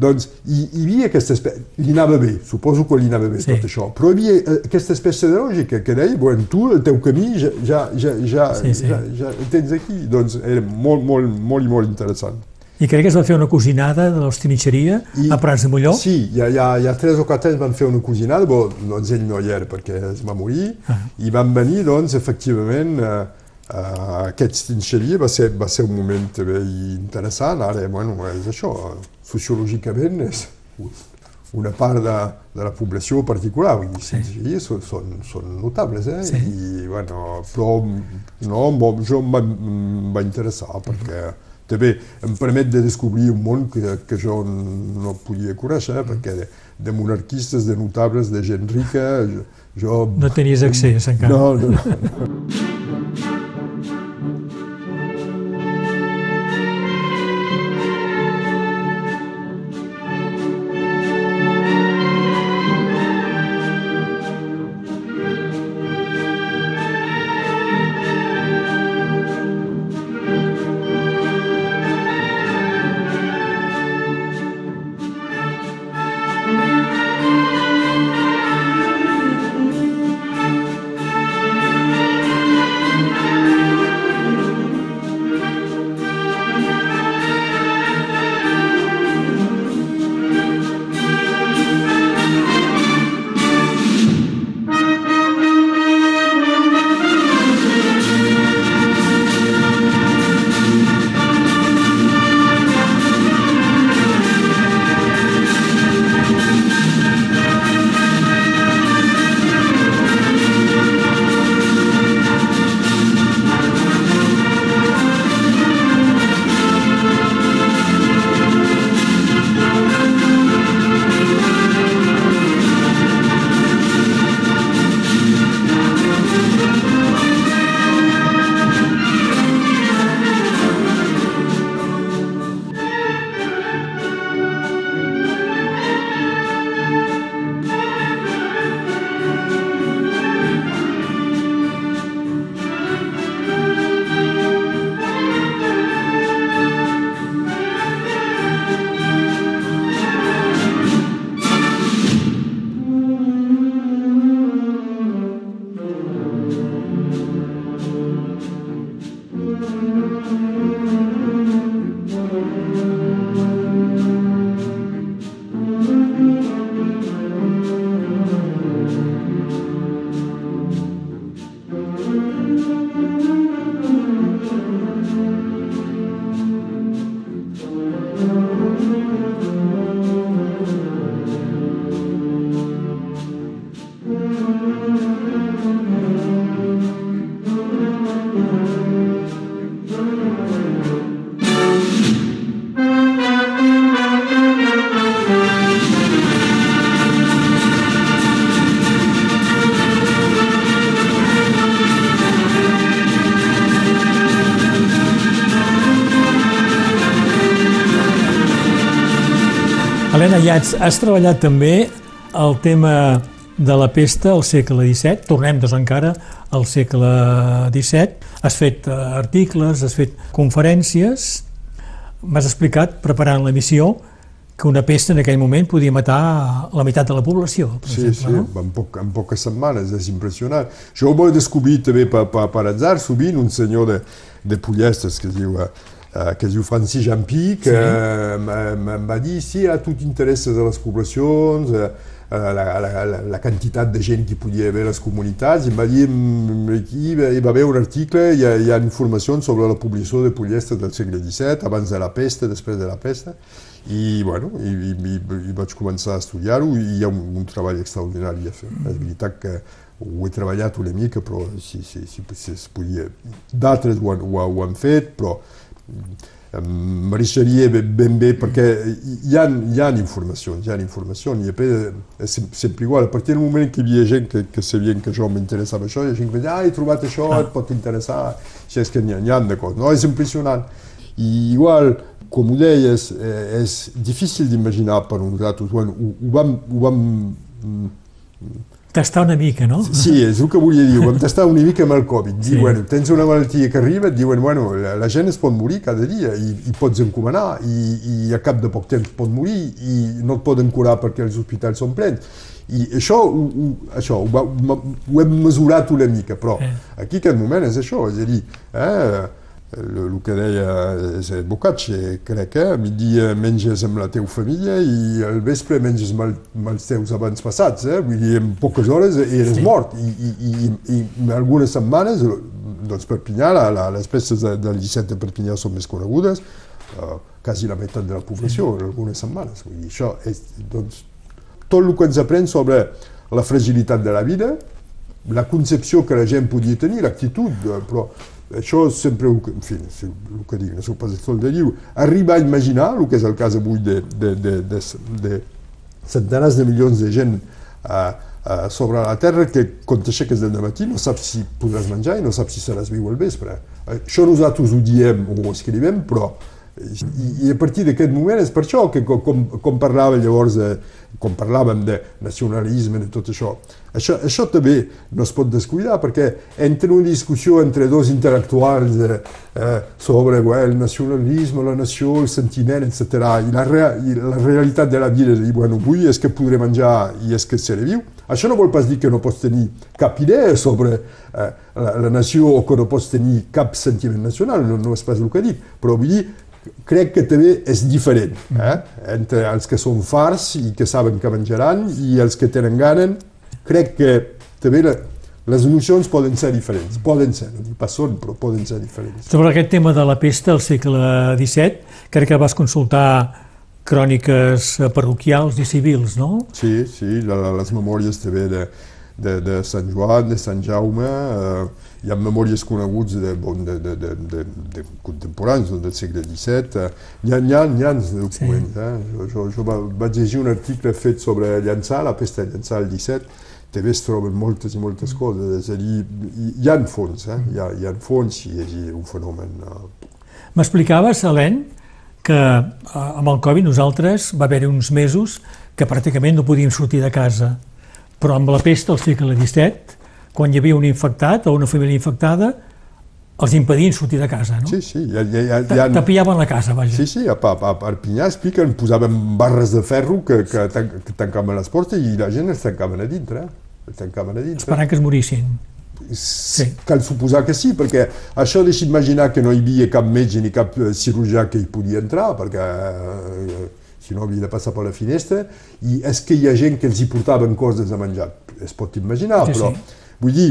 Doncs hi, hi havia aquesta espècie... Li anava bé, suposo que li anava bé Sí. tot això, però hi havia eh, aquesta espècie de lògica que deia, bueno, tu el teu camí ja, ja, ja, ja, Sí, sí. ja, ja el tens aquí. Doncs era molt, molt, molt i molt interessant. I crec que es va fer una cosinada de l'Ostinitxeria a Prats de Molló. Sí, hi ha, hi, ha, hi ha tres o quatre anys van fer una cosinada, però doncs ell no hi era perquè es va morir, Ah. i van venir, doncs, efectivament, eh, eh, aquest trinxeria va ser, va ser un moment també interessant, ara, bueno, és això, sociològicament és una part de, de la població particular, vull dir, Sí. sí. són, són, són notables, eh? Sí. I, bueno, però, no, jo em va, em va interessar, perquè també em permet de descobrir un món que, que jo no podia conèixer, eh? perquè de, de monarquistes, de notables, de gent rica, jo... jo No tenies accés encara. no, no, no. Helena, ja has, treballat també el tema de la pesta al segle XVII, tornem doncs encara al segle XVII, has fet eh, articles, has fet conferències, m'has explicat, preparant l'emissió, que una pesta en aquell moment podia matar la meitat de la població, per Sí, exemple, sí, no? en, poc, en poques setmanes, és impressionant. Jo ho vaig descobrir també per, per, per atzar, sovint un senyor de, de Pollestes que es diu, eh, que es diu Francis Jampí, que Sí. em- va dir, sí, a tu t'interesses de les poblacions, eh, eh, la, la, la, la quantitat de gent que podia haver a les comunitats, i em va dir, "Mm, aquí hi va haver un article, hi ha, hi ha informacions sobre la població de Pollestes del segle XVII, abans de la pesta, després de la pesta, i, bueno, i, i, i, i vaig començar a estudiar-ho i hi ha un, un treball extraordinari a fer. És veritat que ho he treballat una mica, però si, si, si, si es podia... D'altres ho, han- ho, ho han fet, però mereixeria ben, bé perquè hi ha, hi ha informacions, hi ha informacions i és sem- sempre igual, a partir del moment que hi havia gent que, que sabien que jo m'interessava això, hi ha gent que deia, ah, he trobat això, et pot interessar, si és que n'hi ha, ha de coses, no? És impressionant. I igual, com ho deies, eh, és difícil d'imaginar per nosaltres. Bueno, ho, ho vam, ho vam Tastar una mica, no? Sí, és el que volia dir, ho vam tastar una mica amb el Covid. Dir, Sí. bueno, tens una malaltia que arriba, et diuen, bueno, la, la gent es pot morir cada dia i, i pots encomanar i, i a cap de poc temps pot morir i no et poden curar perquè els hospitals són plens. I això, ho, ho, això ho, va, ho hem mesurat una mica, però Eh. aquí aquest moment és això, és a dir, eh, el, el que deia és Bocacce, crec, eh? a migdia menges amb la teva família i al vespre menges amb, el, amb els teus avantpassats, eh? vull dir, en poques hores eres Sí. mort i, i, i, i en algunes setmanes, doncs Perpinyà, la, la, les festes de, del 17 de Perpinyà són més conegudes, eh, quasi la meitat de la població en algunes setmanes, vull dir, això és, doncs, tot el que ens aprèn sobre la fragilitat de la vida, la concepció que la gent podia tenir, l'actitud, eh, però això sempre, el que- en fi, és el que dic, pas el de diu, arribar a imaginar, el que és el cas avui de, de, de, de, de centenars de milions de gent eh, eh, sobre la Terra que quan t'aixeques del matí no saps si podràs menjar i no saps si seràs viu al vespre. Eh, Això nosaltres ho diem o ho escrivem, però i, i a partir d'aquest moment és per això que com, com, parlava llavors de, com parlàvem de nacionalisme, de tot això, això, això també no es pot descuidar perquè entre una discussió entre dos intel·lectuals eh, sobre well, el nacionalisme, la nació, el sentiment, etc. I la, rea, i la realitat de la vida, de dir, bueno, avui és que podré menjar i és que seré viu, això no vol pas dir que no pots tenir cap idea sobre eh, la, la nació o que no pots tenir cap sentiment nacional, no, no és pas el que dic, però vull dir, crec que també és diferent eh? entre els que són farts i que saben que menjaran i els que tenen gana crec que també la, les nocions poden ser diferents poden ser, no dic pas són, però poden ser diferents Sobre aquest tema de la pesta al segle XVII, crec que vas consultar cròniques parroquials i civils, no? sí, sí, la, les memòries també de, de, de Sant Joan, de Sant Jaume eh, hi ha memòries coneguts de, bon, de, de, de, de, de contemporanis del segle XVII. eh. N'hi ha, n'hi ha, n'hi ha documents. Eh? Jo, jo, jo va- vaig llegir un article fet sobre Llançà, la pesta de Llançà al XVII, també es troben moltes i moltes coses, és a dir, hi, hi ha fons, eh? hi, ha, hi ha fons i és un fenomen... Eh? M'explicaves, Helene, que eh, amb el Covid nosaltres va haver-hi uns mesos que pràcticament no podíem sortir de casa, però amb la pesta al segle XVII, quan hi havia un infectat o una família infectada, els impedien sortir de casa, no? Sí, sí, ha, hi ha, Ta- Tapiaven la casa, vaja. Sí, sí, a, a, a Perpinyà expliquen, posaven barres de ferro que, que, tan, que tancaven les portes i la gent es tancaven a dintre. Es tancaven a dintre. Esperant que es morissin. Sí. Cal suposar que sí, perquè això deixa imaginar que no hi havia cap metge ni cap eh, cirurgià que hi podia entrar, perquè eh, si no havia de passar per la finestra, i és que hi ha gent que els hi portaven coses a menjar. Es pot imaginar, Sí, però sí. vull dir,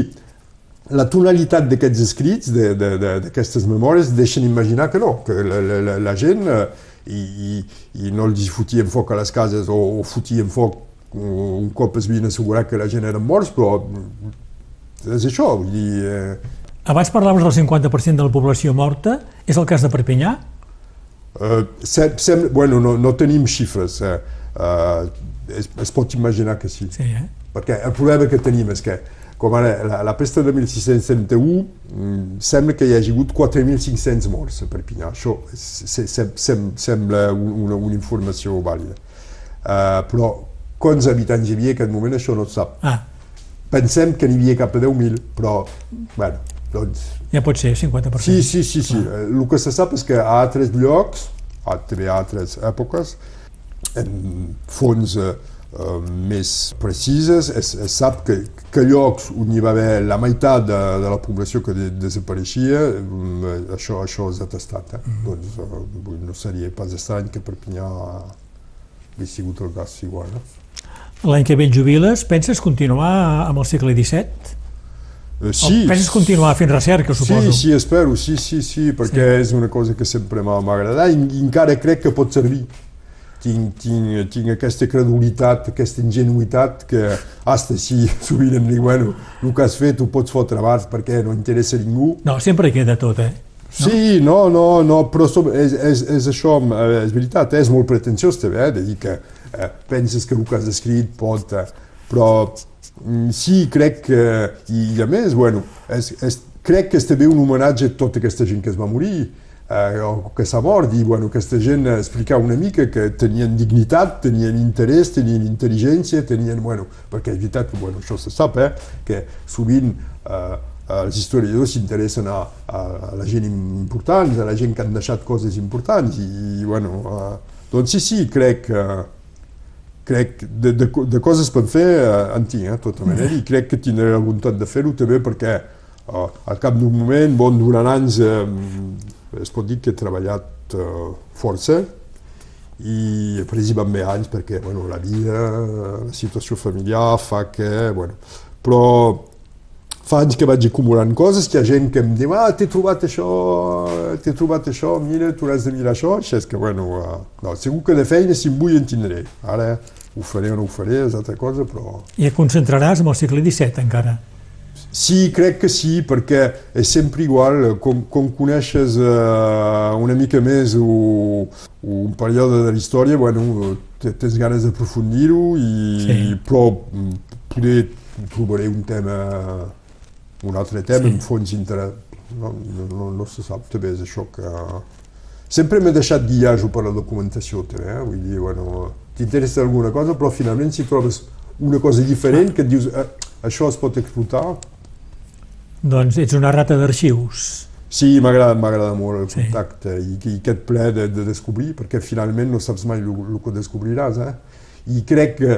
la tonalitat d'aquests escrits, de- de- de- d'aquestes memòries, deixen imaginar que no, que la, la, la, la gent eh, i, i, i no els fotien foc a les cases o, o fotien foc eh, un cop es havien assegurat que la gent eren morts, però és això, vull dir... Eh, Abans parlaves del 50% de la població morta, és el cas de Perpinyà? Eh, sem, sem, bueno, no, no tenim xifres, eh, eh, es, es pot imaginar que sí. Sí, eh? Perquè el problema que tenim és que, com ara la, la pesta de 1671, mm, sembla que hi hagi hagut 4.500 morts a Perpinyà. Això se, se, sem, sembla un- una, una informació vàlida. Uh, però quants habitants hi havia en aquest moment, això no es sap. Ah, Pensem que n'hi havia cap a 10.000, però, bueno, doncs... ja pot ser, 50%. Sí, sí, sí, sí. Eh, El que se sap és que a altres llocs, a, altres èpoques, en fonts eh, eh, més precises, es, es sap que, que llocs on hi va haver la meitat de, de la població que de, desapareixia, mm, això, això és atestat. Eh? Mm. Doncs eh, no seria pas estrany que Perpinyà hagués sigut el cas igual. No? L'any que ve et jubiles, penses continuar amb el segle XVII? Eh, O penses continuar fent recerca, suposo? Sí, sí, espero, sí, sí, sí, perquè sí. és una cosa que sempre m'ha agradat i, i encara crec que pot servir. Tinc, tinc, tinc aquesta credulitat, aquesta ingenuïtat que hasta si sovint em dic, bueno, el que has fet ho pots fotre abans perquè no interessa a ningú. No, sempre queda tot, eh? Sí, no, no, no, però som, és, és, és això, eh, és veritat, és molt pretensiós també, eh, de dir que eh, penses que el que has escrit pot... Eh, però mm, sí, crec que... I, a més, bueno, és, és, crec que és també un homenatge a tota aquesta gent que es va morir. eh, o que s'ha mort, i bueno, aquesta gent explicava una mica que tenien dignitat, tenien interès, tenien intel·ligència, tenien, bueno, perquè és veritat que, bueno, això se sap, eh, que sovint eh, els historiadors s'interessen a, a, la gent important, a la gent que han deixat coses importants, i, i bueno, eh, doncs sí, sí, crec que crec de, de, de coses per fer eh, en tinc, eh, tota manera, i crec que tindré la voluntat de fer-ho també perquè eh, al cap d'un moment, bon, durant anys, eh, es pot dir que he treballat eh, força i principalment anys perquè bueno, la vida, la situació familiar fa que, bueno, però fa anys que vaig acumulant coses, que hi ha gent que em diu ah, t'he trobat això, t'he trobat això, mira, tu has de mirar això, així és que, bueno, uh, no, segur que de feina, si em vull, en tindré. Ara ho faré o no ho faré, és altra cosa, però... I et concentraràs en el segle XVII, encara? Sí, crec que sí, perquè és sempre igual, com, com coneixes uh, una mica més o, un període de la història, bueno, tens ganes d'aprofundir-ho, i, sí. però poder trobaré un tema un altre tema, sí. en fons inter... no, no, no se sap també és això que... Sempre m'he deixat guiar per la documentació també, eh? vull dir, bueno, t'interessa alguna cosa, però finalment si trobes una cosa diferent que et dius eh, això es pot explotar... Doncs ets una rata d'arxius. Sí, m'agrada molt el contacte sí. i, i aquest ple de, de descobrir, perquè finalment no saps mai el que descobriràs. Eh? I crec que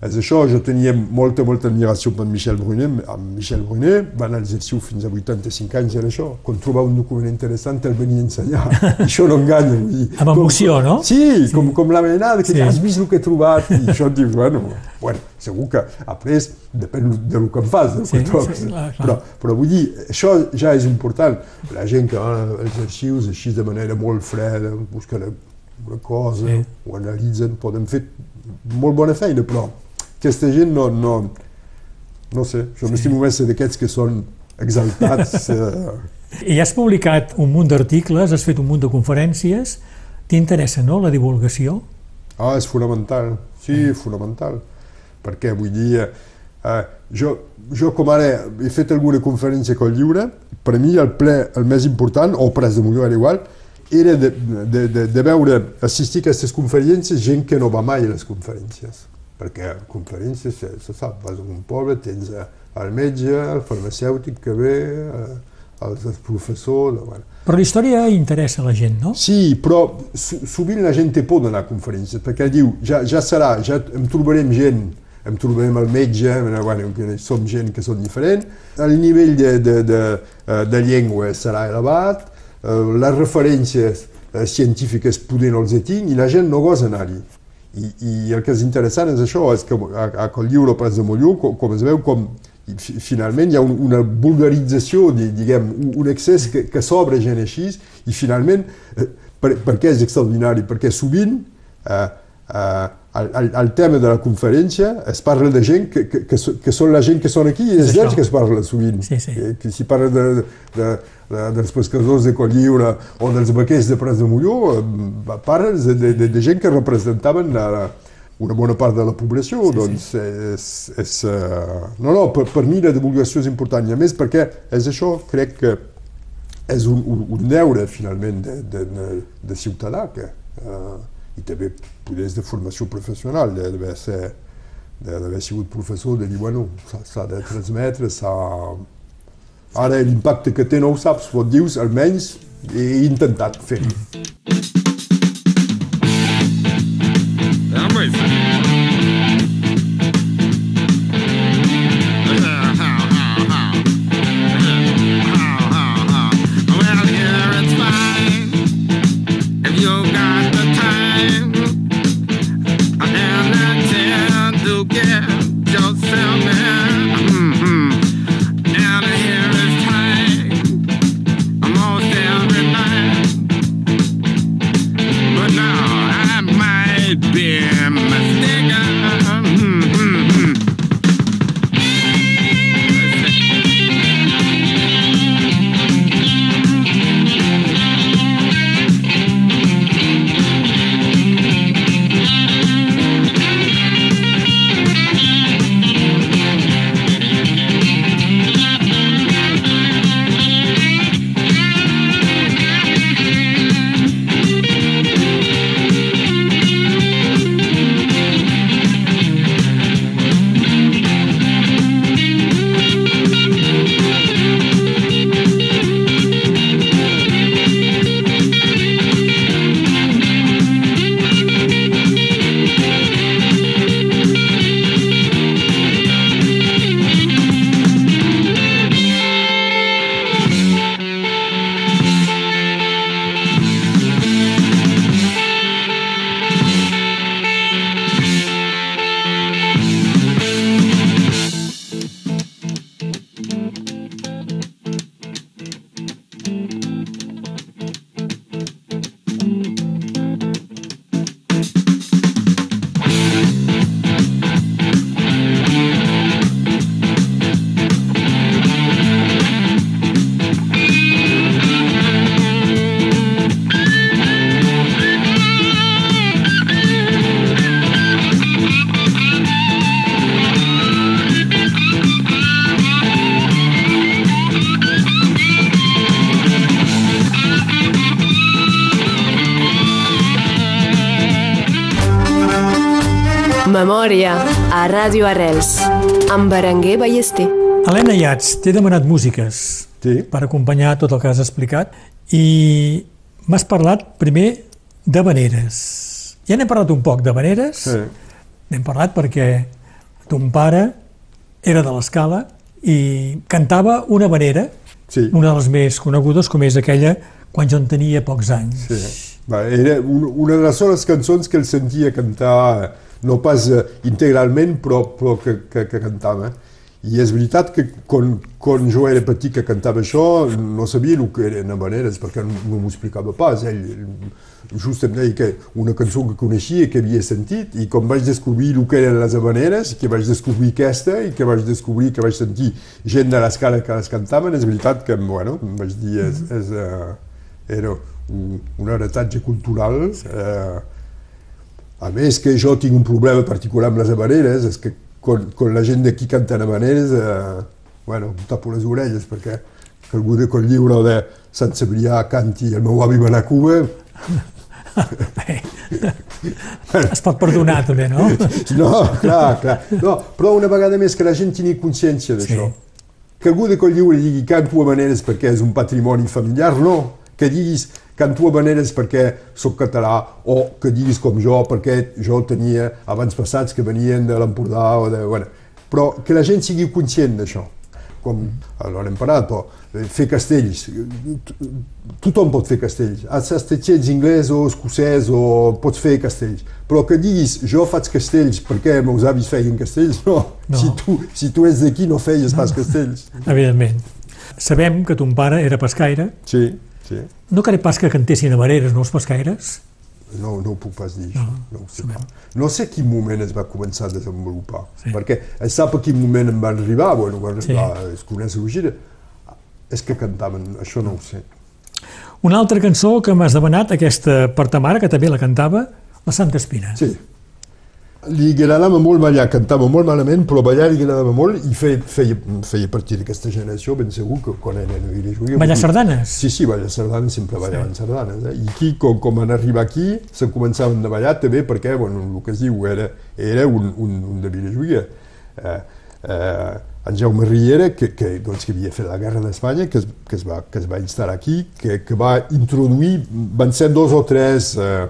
és això, jo tenia molta, molta admiració per Michel Brunet, amb Michel Brunet van als arxius fins a 85 anys, era això, quan trobava un document interessant el venia a ensenyar, això no enganya. I, amb emoció, com, no? Sí, sí. Com, com la menada, que sí. has vist el que he trobat, i això et dius, bueno, bueno, segur que après depèn del que em fas, del sí, que trobes. Sí, clar, clar. Però, però vull dir, això ja és important. La gent que va als arxius així de manera molt freda, busca una cosa, sí. ho analitzen, poden fer molt bona feina, però aquesta gent no, no, no sé, jo sí. m'estimo més d'aquests que són exaltats. Eh. I has publicat un munt d'articles, has fet un munt de conferències, t'interessa, no?, la divulgació? Ah, és fonamental, sí, mm. fonamental, perquè vull dir, eh, jo, jo com ara he fet alguna conferència el lliure, per mi el ple el més important, o pres de millor era igual, era de, de, de, de veure, assistir a aquestes conferències gent que no va mai a les conferències perquè conferències se, se sap, vas a un poble, tens el metge, el farmacèutic que ve, el, el professor... Bueno. Però la història interessa la gent, no? Sí, però sovint la gent té por d'anar a conferències, perquè diu, ja, ja serà, ja em trobarem gent, em trobarem el metge, bueno, que som gent que són diferent, el nivell de, de, de, eh, de llengua serà elevat, eh, les referències eh, científiques poder no els tinc i la gent no gosa anar-hi. I, I el que és interessant és això, és que a, a el llibre Pres de Molló, com, com es veu, com finalment hi ha un, una vulgarització, diguem, un excés que, que s'obre gent així, i finalment, eh, per, per què és extraordinari? Perquè sovint eh, eh, el, el, el tema de la conferència es parla de gent que, que, que, que són la gent que són aquí i és d'ells que es parla sovint. Sí, sí. Que, que si parla de, de, de, dels pescadors de Colliure o dels vaquers de Pres de Molló, eh, parles de, de, de, de gent que representaven la, una bona part de la població, sí, doncs sí. és... és uh, no, no, per, per mi la divulgació és important, i a més perquè és això, crec que és un, un, un deure, finalment, de, de, de, de ciutadà, que, uh, i també poders de formació professional, d'haver ser d'haver sigut professor, de dir, bueno, s'ha de transmetre, s'ha... Ara l'impacte que té no ho saps, però dius, almenys he intentat fer-ho. Memòria a Ràdio Arrels amb Berenguer Ballester. Helena Iats, t'he demanat músiques Sí. per acompanyar tot el que has explicat i m'has parlat primer de veneres. Ja n'hem parlat un poc de veneres, Sí. n'hem parlat perquè ton pare era de l'escala i cantava una venera, Sí. una de les més conegudes, com és aquella quan jo en tenia pocs anys. Sí. Va, era un, una de les soles cançons que el sentia cantar, no pas eh, integralment, però, però que, que, que cantava. I és veritat que quan, quan jo era petit que cantava això, no sabia el que eren habaneres, perquè no, no m'ho explicava pas. Ell just em deia que una cançó que coneixia, que havia sentit, i quan vaig descobrir el que eren les habaneres, que vaig descobrir aquesta, i que vaig descobrir que vaig sentir gent de l'escala que les cantaven, és veritat que, bueno, em vaig dir, és, és, uh, era un, un heretatge cultural. Eh, a més que jo tinc un problema particular amb les habaneres, és que quan, quan la gent d'aquí canten habaneres, eh, bueno, em tapo les orelles, perquè que algú de Coll Lliure de Sant Cebrià canti el meu avi va anar a Cuba, Es pot perdonar també, no? No, clar, clar. No, però una vegada més que la gent tingui consciència d'això. Sí. Que algú de Coll Lliure digui canto habaneres perquè és un patrimoni familiar, no. Que diguis canto habaneres perquè sóc català o que diguis com jo perquè jo tenia abans passats que venien de l'Empordà o de... Bueno, però que la gent sigui conscient d'això. Com, no n'hem parlat, però eh, fer castells, tothom pot fer castells, has ets anglès o escocès o pots fer castells, però que diguis jo faig castells perquè els meus avis feien castells, no, No. Si, tu, si tu ets d'aquí no feies pas castells. Evidentment. Sabem que ton pare era pescaire. Sí, sí, No crec pas que cantessin habaneres, no, els pescaires? no, no ho puc pas dir, això, no, ho sé pas. No sé quin moment es va començar a desenvolupar, Sí. perquè es sap a quin moment em van arribar, bueno, van Sí. arribar, es coneix el gira, és que cantaven, això no ho sé. Una altra cançó que m'has demanat, aquesta per ta mare, que també la cantava, la Santa Espina. Sí. Li agradava molt ballar, cantava molt malament, però ballar li agradava molt i feia, feia, feia partir d'aquesta generació, ben segur que quan era a Vilajuïga... Ballar sardanes? Sí, sí, ballar sardanes, sempre ballaven sí. sardanes. Eh? I aquí, com, com van arribar aquí, se començaven a ballar també perquè, bueno, el que es diu, era, era un, un, un de Vilajuïga. Eh, eh, en Jaume Riera, que, que, doncs, que havia fet la guerra d'Espanya, que, es, que, es va, que es va instal·lar aquí, que, que va introduir, van ser dos o tres eh,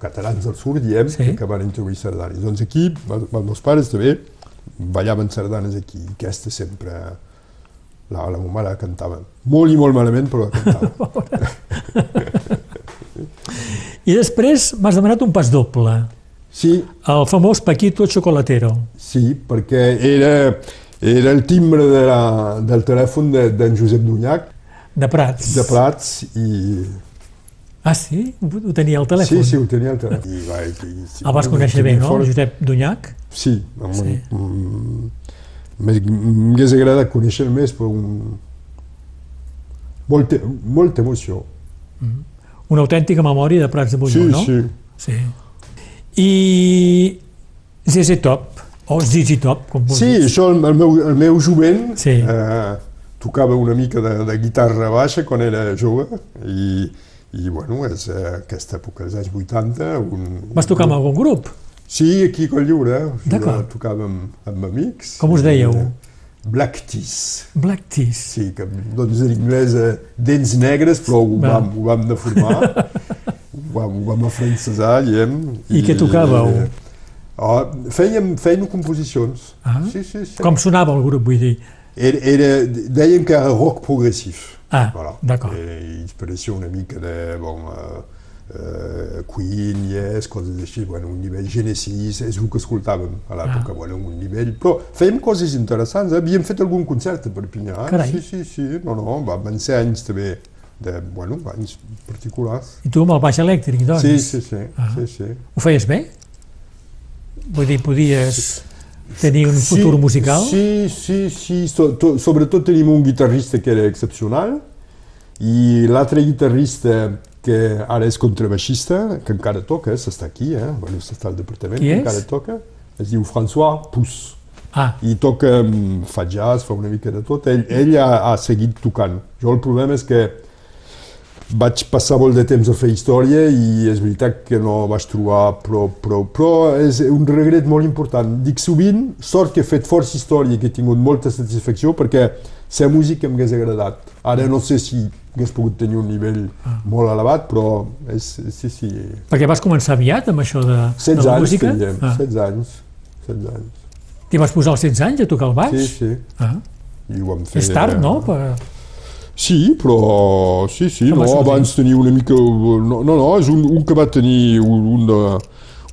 catalans del sud, diem, Sí. que van introduir sardanes. Doncs aquí, els els meus pares també ballaven sardanes aquí, i aquesta sempre, la, la meva mare cantava. Molt i molt malament, però cantava. I després m'has demanat un pas doble, Sí, el famós Paquito Chocolatero. sí, perquè era, era el timbre de la, del telèfon de- d'en Josep Dunyac, De Prats. de Prats, i... Ah, sí? Ho tenia al Sí, telèfon? sí, ho tenia al telèfon. I, va, i, i, El vas conèixer bé, no? Fora... El Josep Dunyac? Sí, Sí. sí. Mm, m'hagués agradat conèixer més, però un... molta, molta emoció. Una autèntica memòria de Prats de Molló, Sí, no? sí. sí. I ZZ Top, o Zizi Top, com Sí, vulguis. això el, el, meu, el meu jovent Sí. eh, tocava una mica de, de guitarra baixa quan era jove i, i bueno, és eh, aquesta època dels anys 80. Un, Vas tocar amb algun grup? Sí, aquí a Coll Lliure, D'acord. tocàvem amb amics. Com us dèieu? Black Tees. Black Tees. Sí, que doncs en anglès eh, dents negres, però ho Va. vam, ho vam deformar, ho vam, ho vam afrancesar, diem. I què tocàveu? Oh, fèiem, fèiem composicions. Ah. Sí, sí, sí. Com sonava el grup, vull dir? Era, era, deien que era rock progressif. Ah, d'acord. Era inspiració una mica de, bon, uh, uh, Queen, Yes, coses així, bueno, un nivell Genesis, és el que escoltàvem a l'època, Ah. bueno, un nivell... Però fèiem coses interessants, eh? havíem fet algun concert a Perpinyà. Carai. Sí, sí, sí, no, no, va- van ser anys també de, bueno, anys particulars. I tu amb el baix elèctric, doncs? Sí, sí, sí, Ah. sí, sí. Ho feies bé? Vull dir, podies tenir un futur musical? Sí, sí, sí. So, to, sobretot tenim un guitarrista que era excepcional i l'altre guitarrista que ara és contrabaixista, que encara toca, s'està aquí, eh? bueno, s'està al departament, Qui que és? encara toca, es diu François Pousse. Ah, I toca, mm, fa jazz, fa una mica de tot. Ell, ell ha, ha seguit tocant. Jo el problema és que vaig passar molt de temps a fer història i és veritat que no vaig trobar prou, prou, però és un regret molt important. Dic sovint, sort que he fet força història i que he tingut molta satisfacció perquè ser músic em hagués agradat. Ara no sé si hagués pogut tenir un nivell Ah. molt elevat, però és, sí, sí. Perquè vas començar aviat amb això de, 16 de la anys música? Ah. 16 anys. 16 anys. T'hi vas posar als 16 anys a tocar el baix? Sí, sí. Ah. I ho vam fer... És tard, no? Per... Sí, però... Sí, sí, Com no, abans tenia una mica... No, no, no és un, un que va tenir un, un de,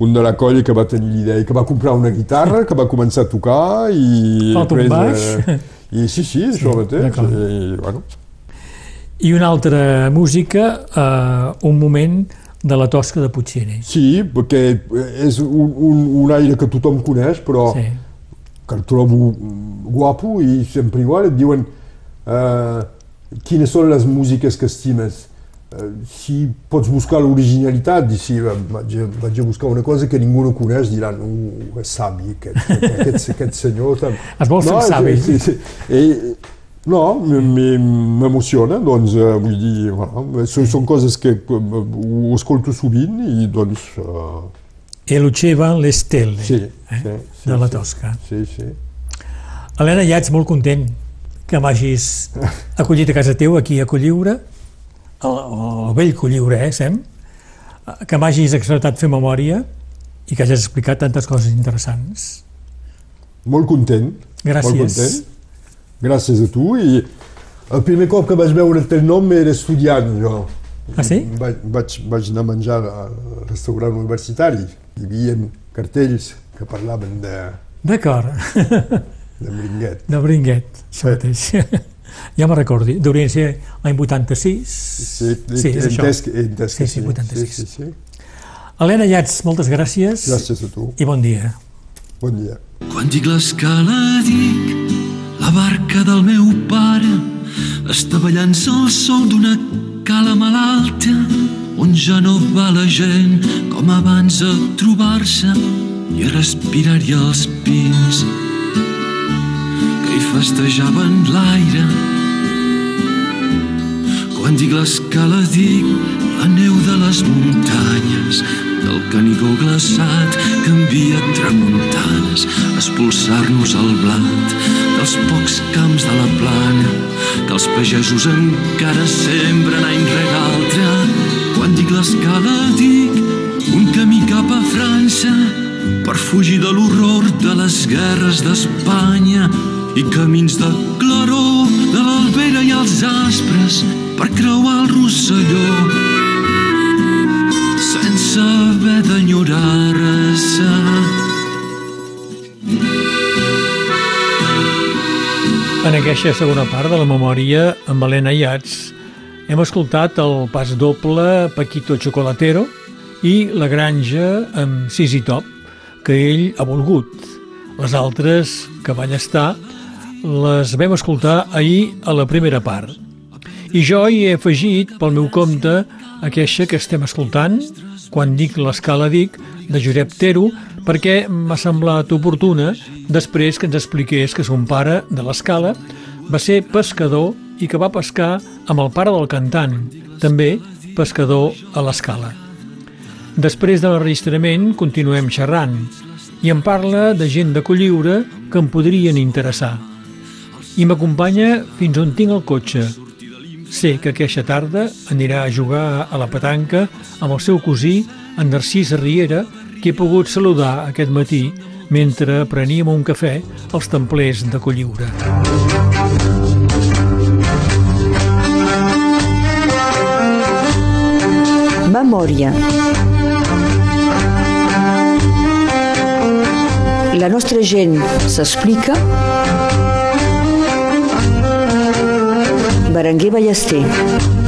un de la colla que va tenir l'idea, que va comprar una guitarra, que va començar a tocar i... Falta un baix. Eh, I sí, sí, això mateix. d'acord. I, bueno, I una altra música, eh, un moment de la Tosca de Puccini. sí, perquè és un, un, un aire que tothom coneix, però Sí. que el trobo guapo i sempre igual et diuen eh, quines són les músiques que estimes eh, si pots buscar l'originalitat i si vaig, vaig a buscar una cosa que ningú no coneix diran uh, és savi aquest, aquest, aquest senyor tam... Es vol fer savi. sí, sí. I, no, m'emociona, doncs, eh, vull dir, voilà, són, coses que eh, ho escolto sovint i doncs, eh, E Luceva le stelle, sí, eh? sí, sí, de la. Tosca. Sí, sí. Helena, ja ets molt content que m'hagis acollit a casa teu, aquí a Colliure, al, al vell Colliure, eh, Sem? Que m'hagis acceptat fer memòria i que hagis explicat tantes coses interessants. Molt content. Gràcies. Molt content. Gràcies a tu i el primer cop que vaig veure el teu nom era estudiant jo. Ah, sí? Vaig, vaig, vaig anar a menjar al restaurant universitari. Hi havia cartells que parlaven de, D'acord, de Mringuet. de Bringuet, això mateix. ja me recordi, deurien ser l'any 86. Sí, sí és això. entès, entès Sí, sí, 86. Sí, sí, sí. Helena Llats, moltes gràcies Gràcies a tu. i bon dia. Bon dia. Quan dic l'escala dic la barca del meu pare està ballant-se al sol d'una cala malalta on ja no va la gent com abans a trobar-se i a respirar-hi els pins festejaven l'aire quan dic l'escala dic la neu de les muntanyes del Canigó glaçat que envia tramuntanes expulsar-nos el blat dels pocs camps de la plana que els pagesos encara sembren any rere altre. Quan dic l'escala dic un camí cap a França per fugir de l'horror de les guerres d'Espanya i camins de claror de l'Albera i els Aspres per creuar el Rosselló sense haver d'enyorar-se. En aquesta segona part de la memòria amb Helena Iats hem escoltat el pas doble Paquito Chocolatero i La granja amb Sisi Top que ell ha volgut. Les altres que van estar les vam escoltar ahir a la primera part. I jo hi he afegit pel meu compte aquesta que estem escoltant, quan dic l'escala dic, de Josep Tero, perquè m'ha semblat oportuna després que ens expliqués que son pare de l'escala va ser pescador i que va pescar amb el pare del cantant, també pescador a l'escala. Després de l'enregistrament continuem xerrant i em parla de gent de Colliure que em podrien interessar. I m'acompanya fins on tinc el cotxe. Sé que aquesta tarda anirà a jugar a la petanca amb el seu cosí, en Narcís Riera, que he pogut saludar aquest matí mentre preníem un cafè als templers de Colliure. Memòria. La nostra gent s'explica. Berenguer Ballester.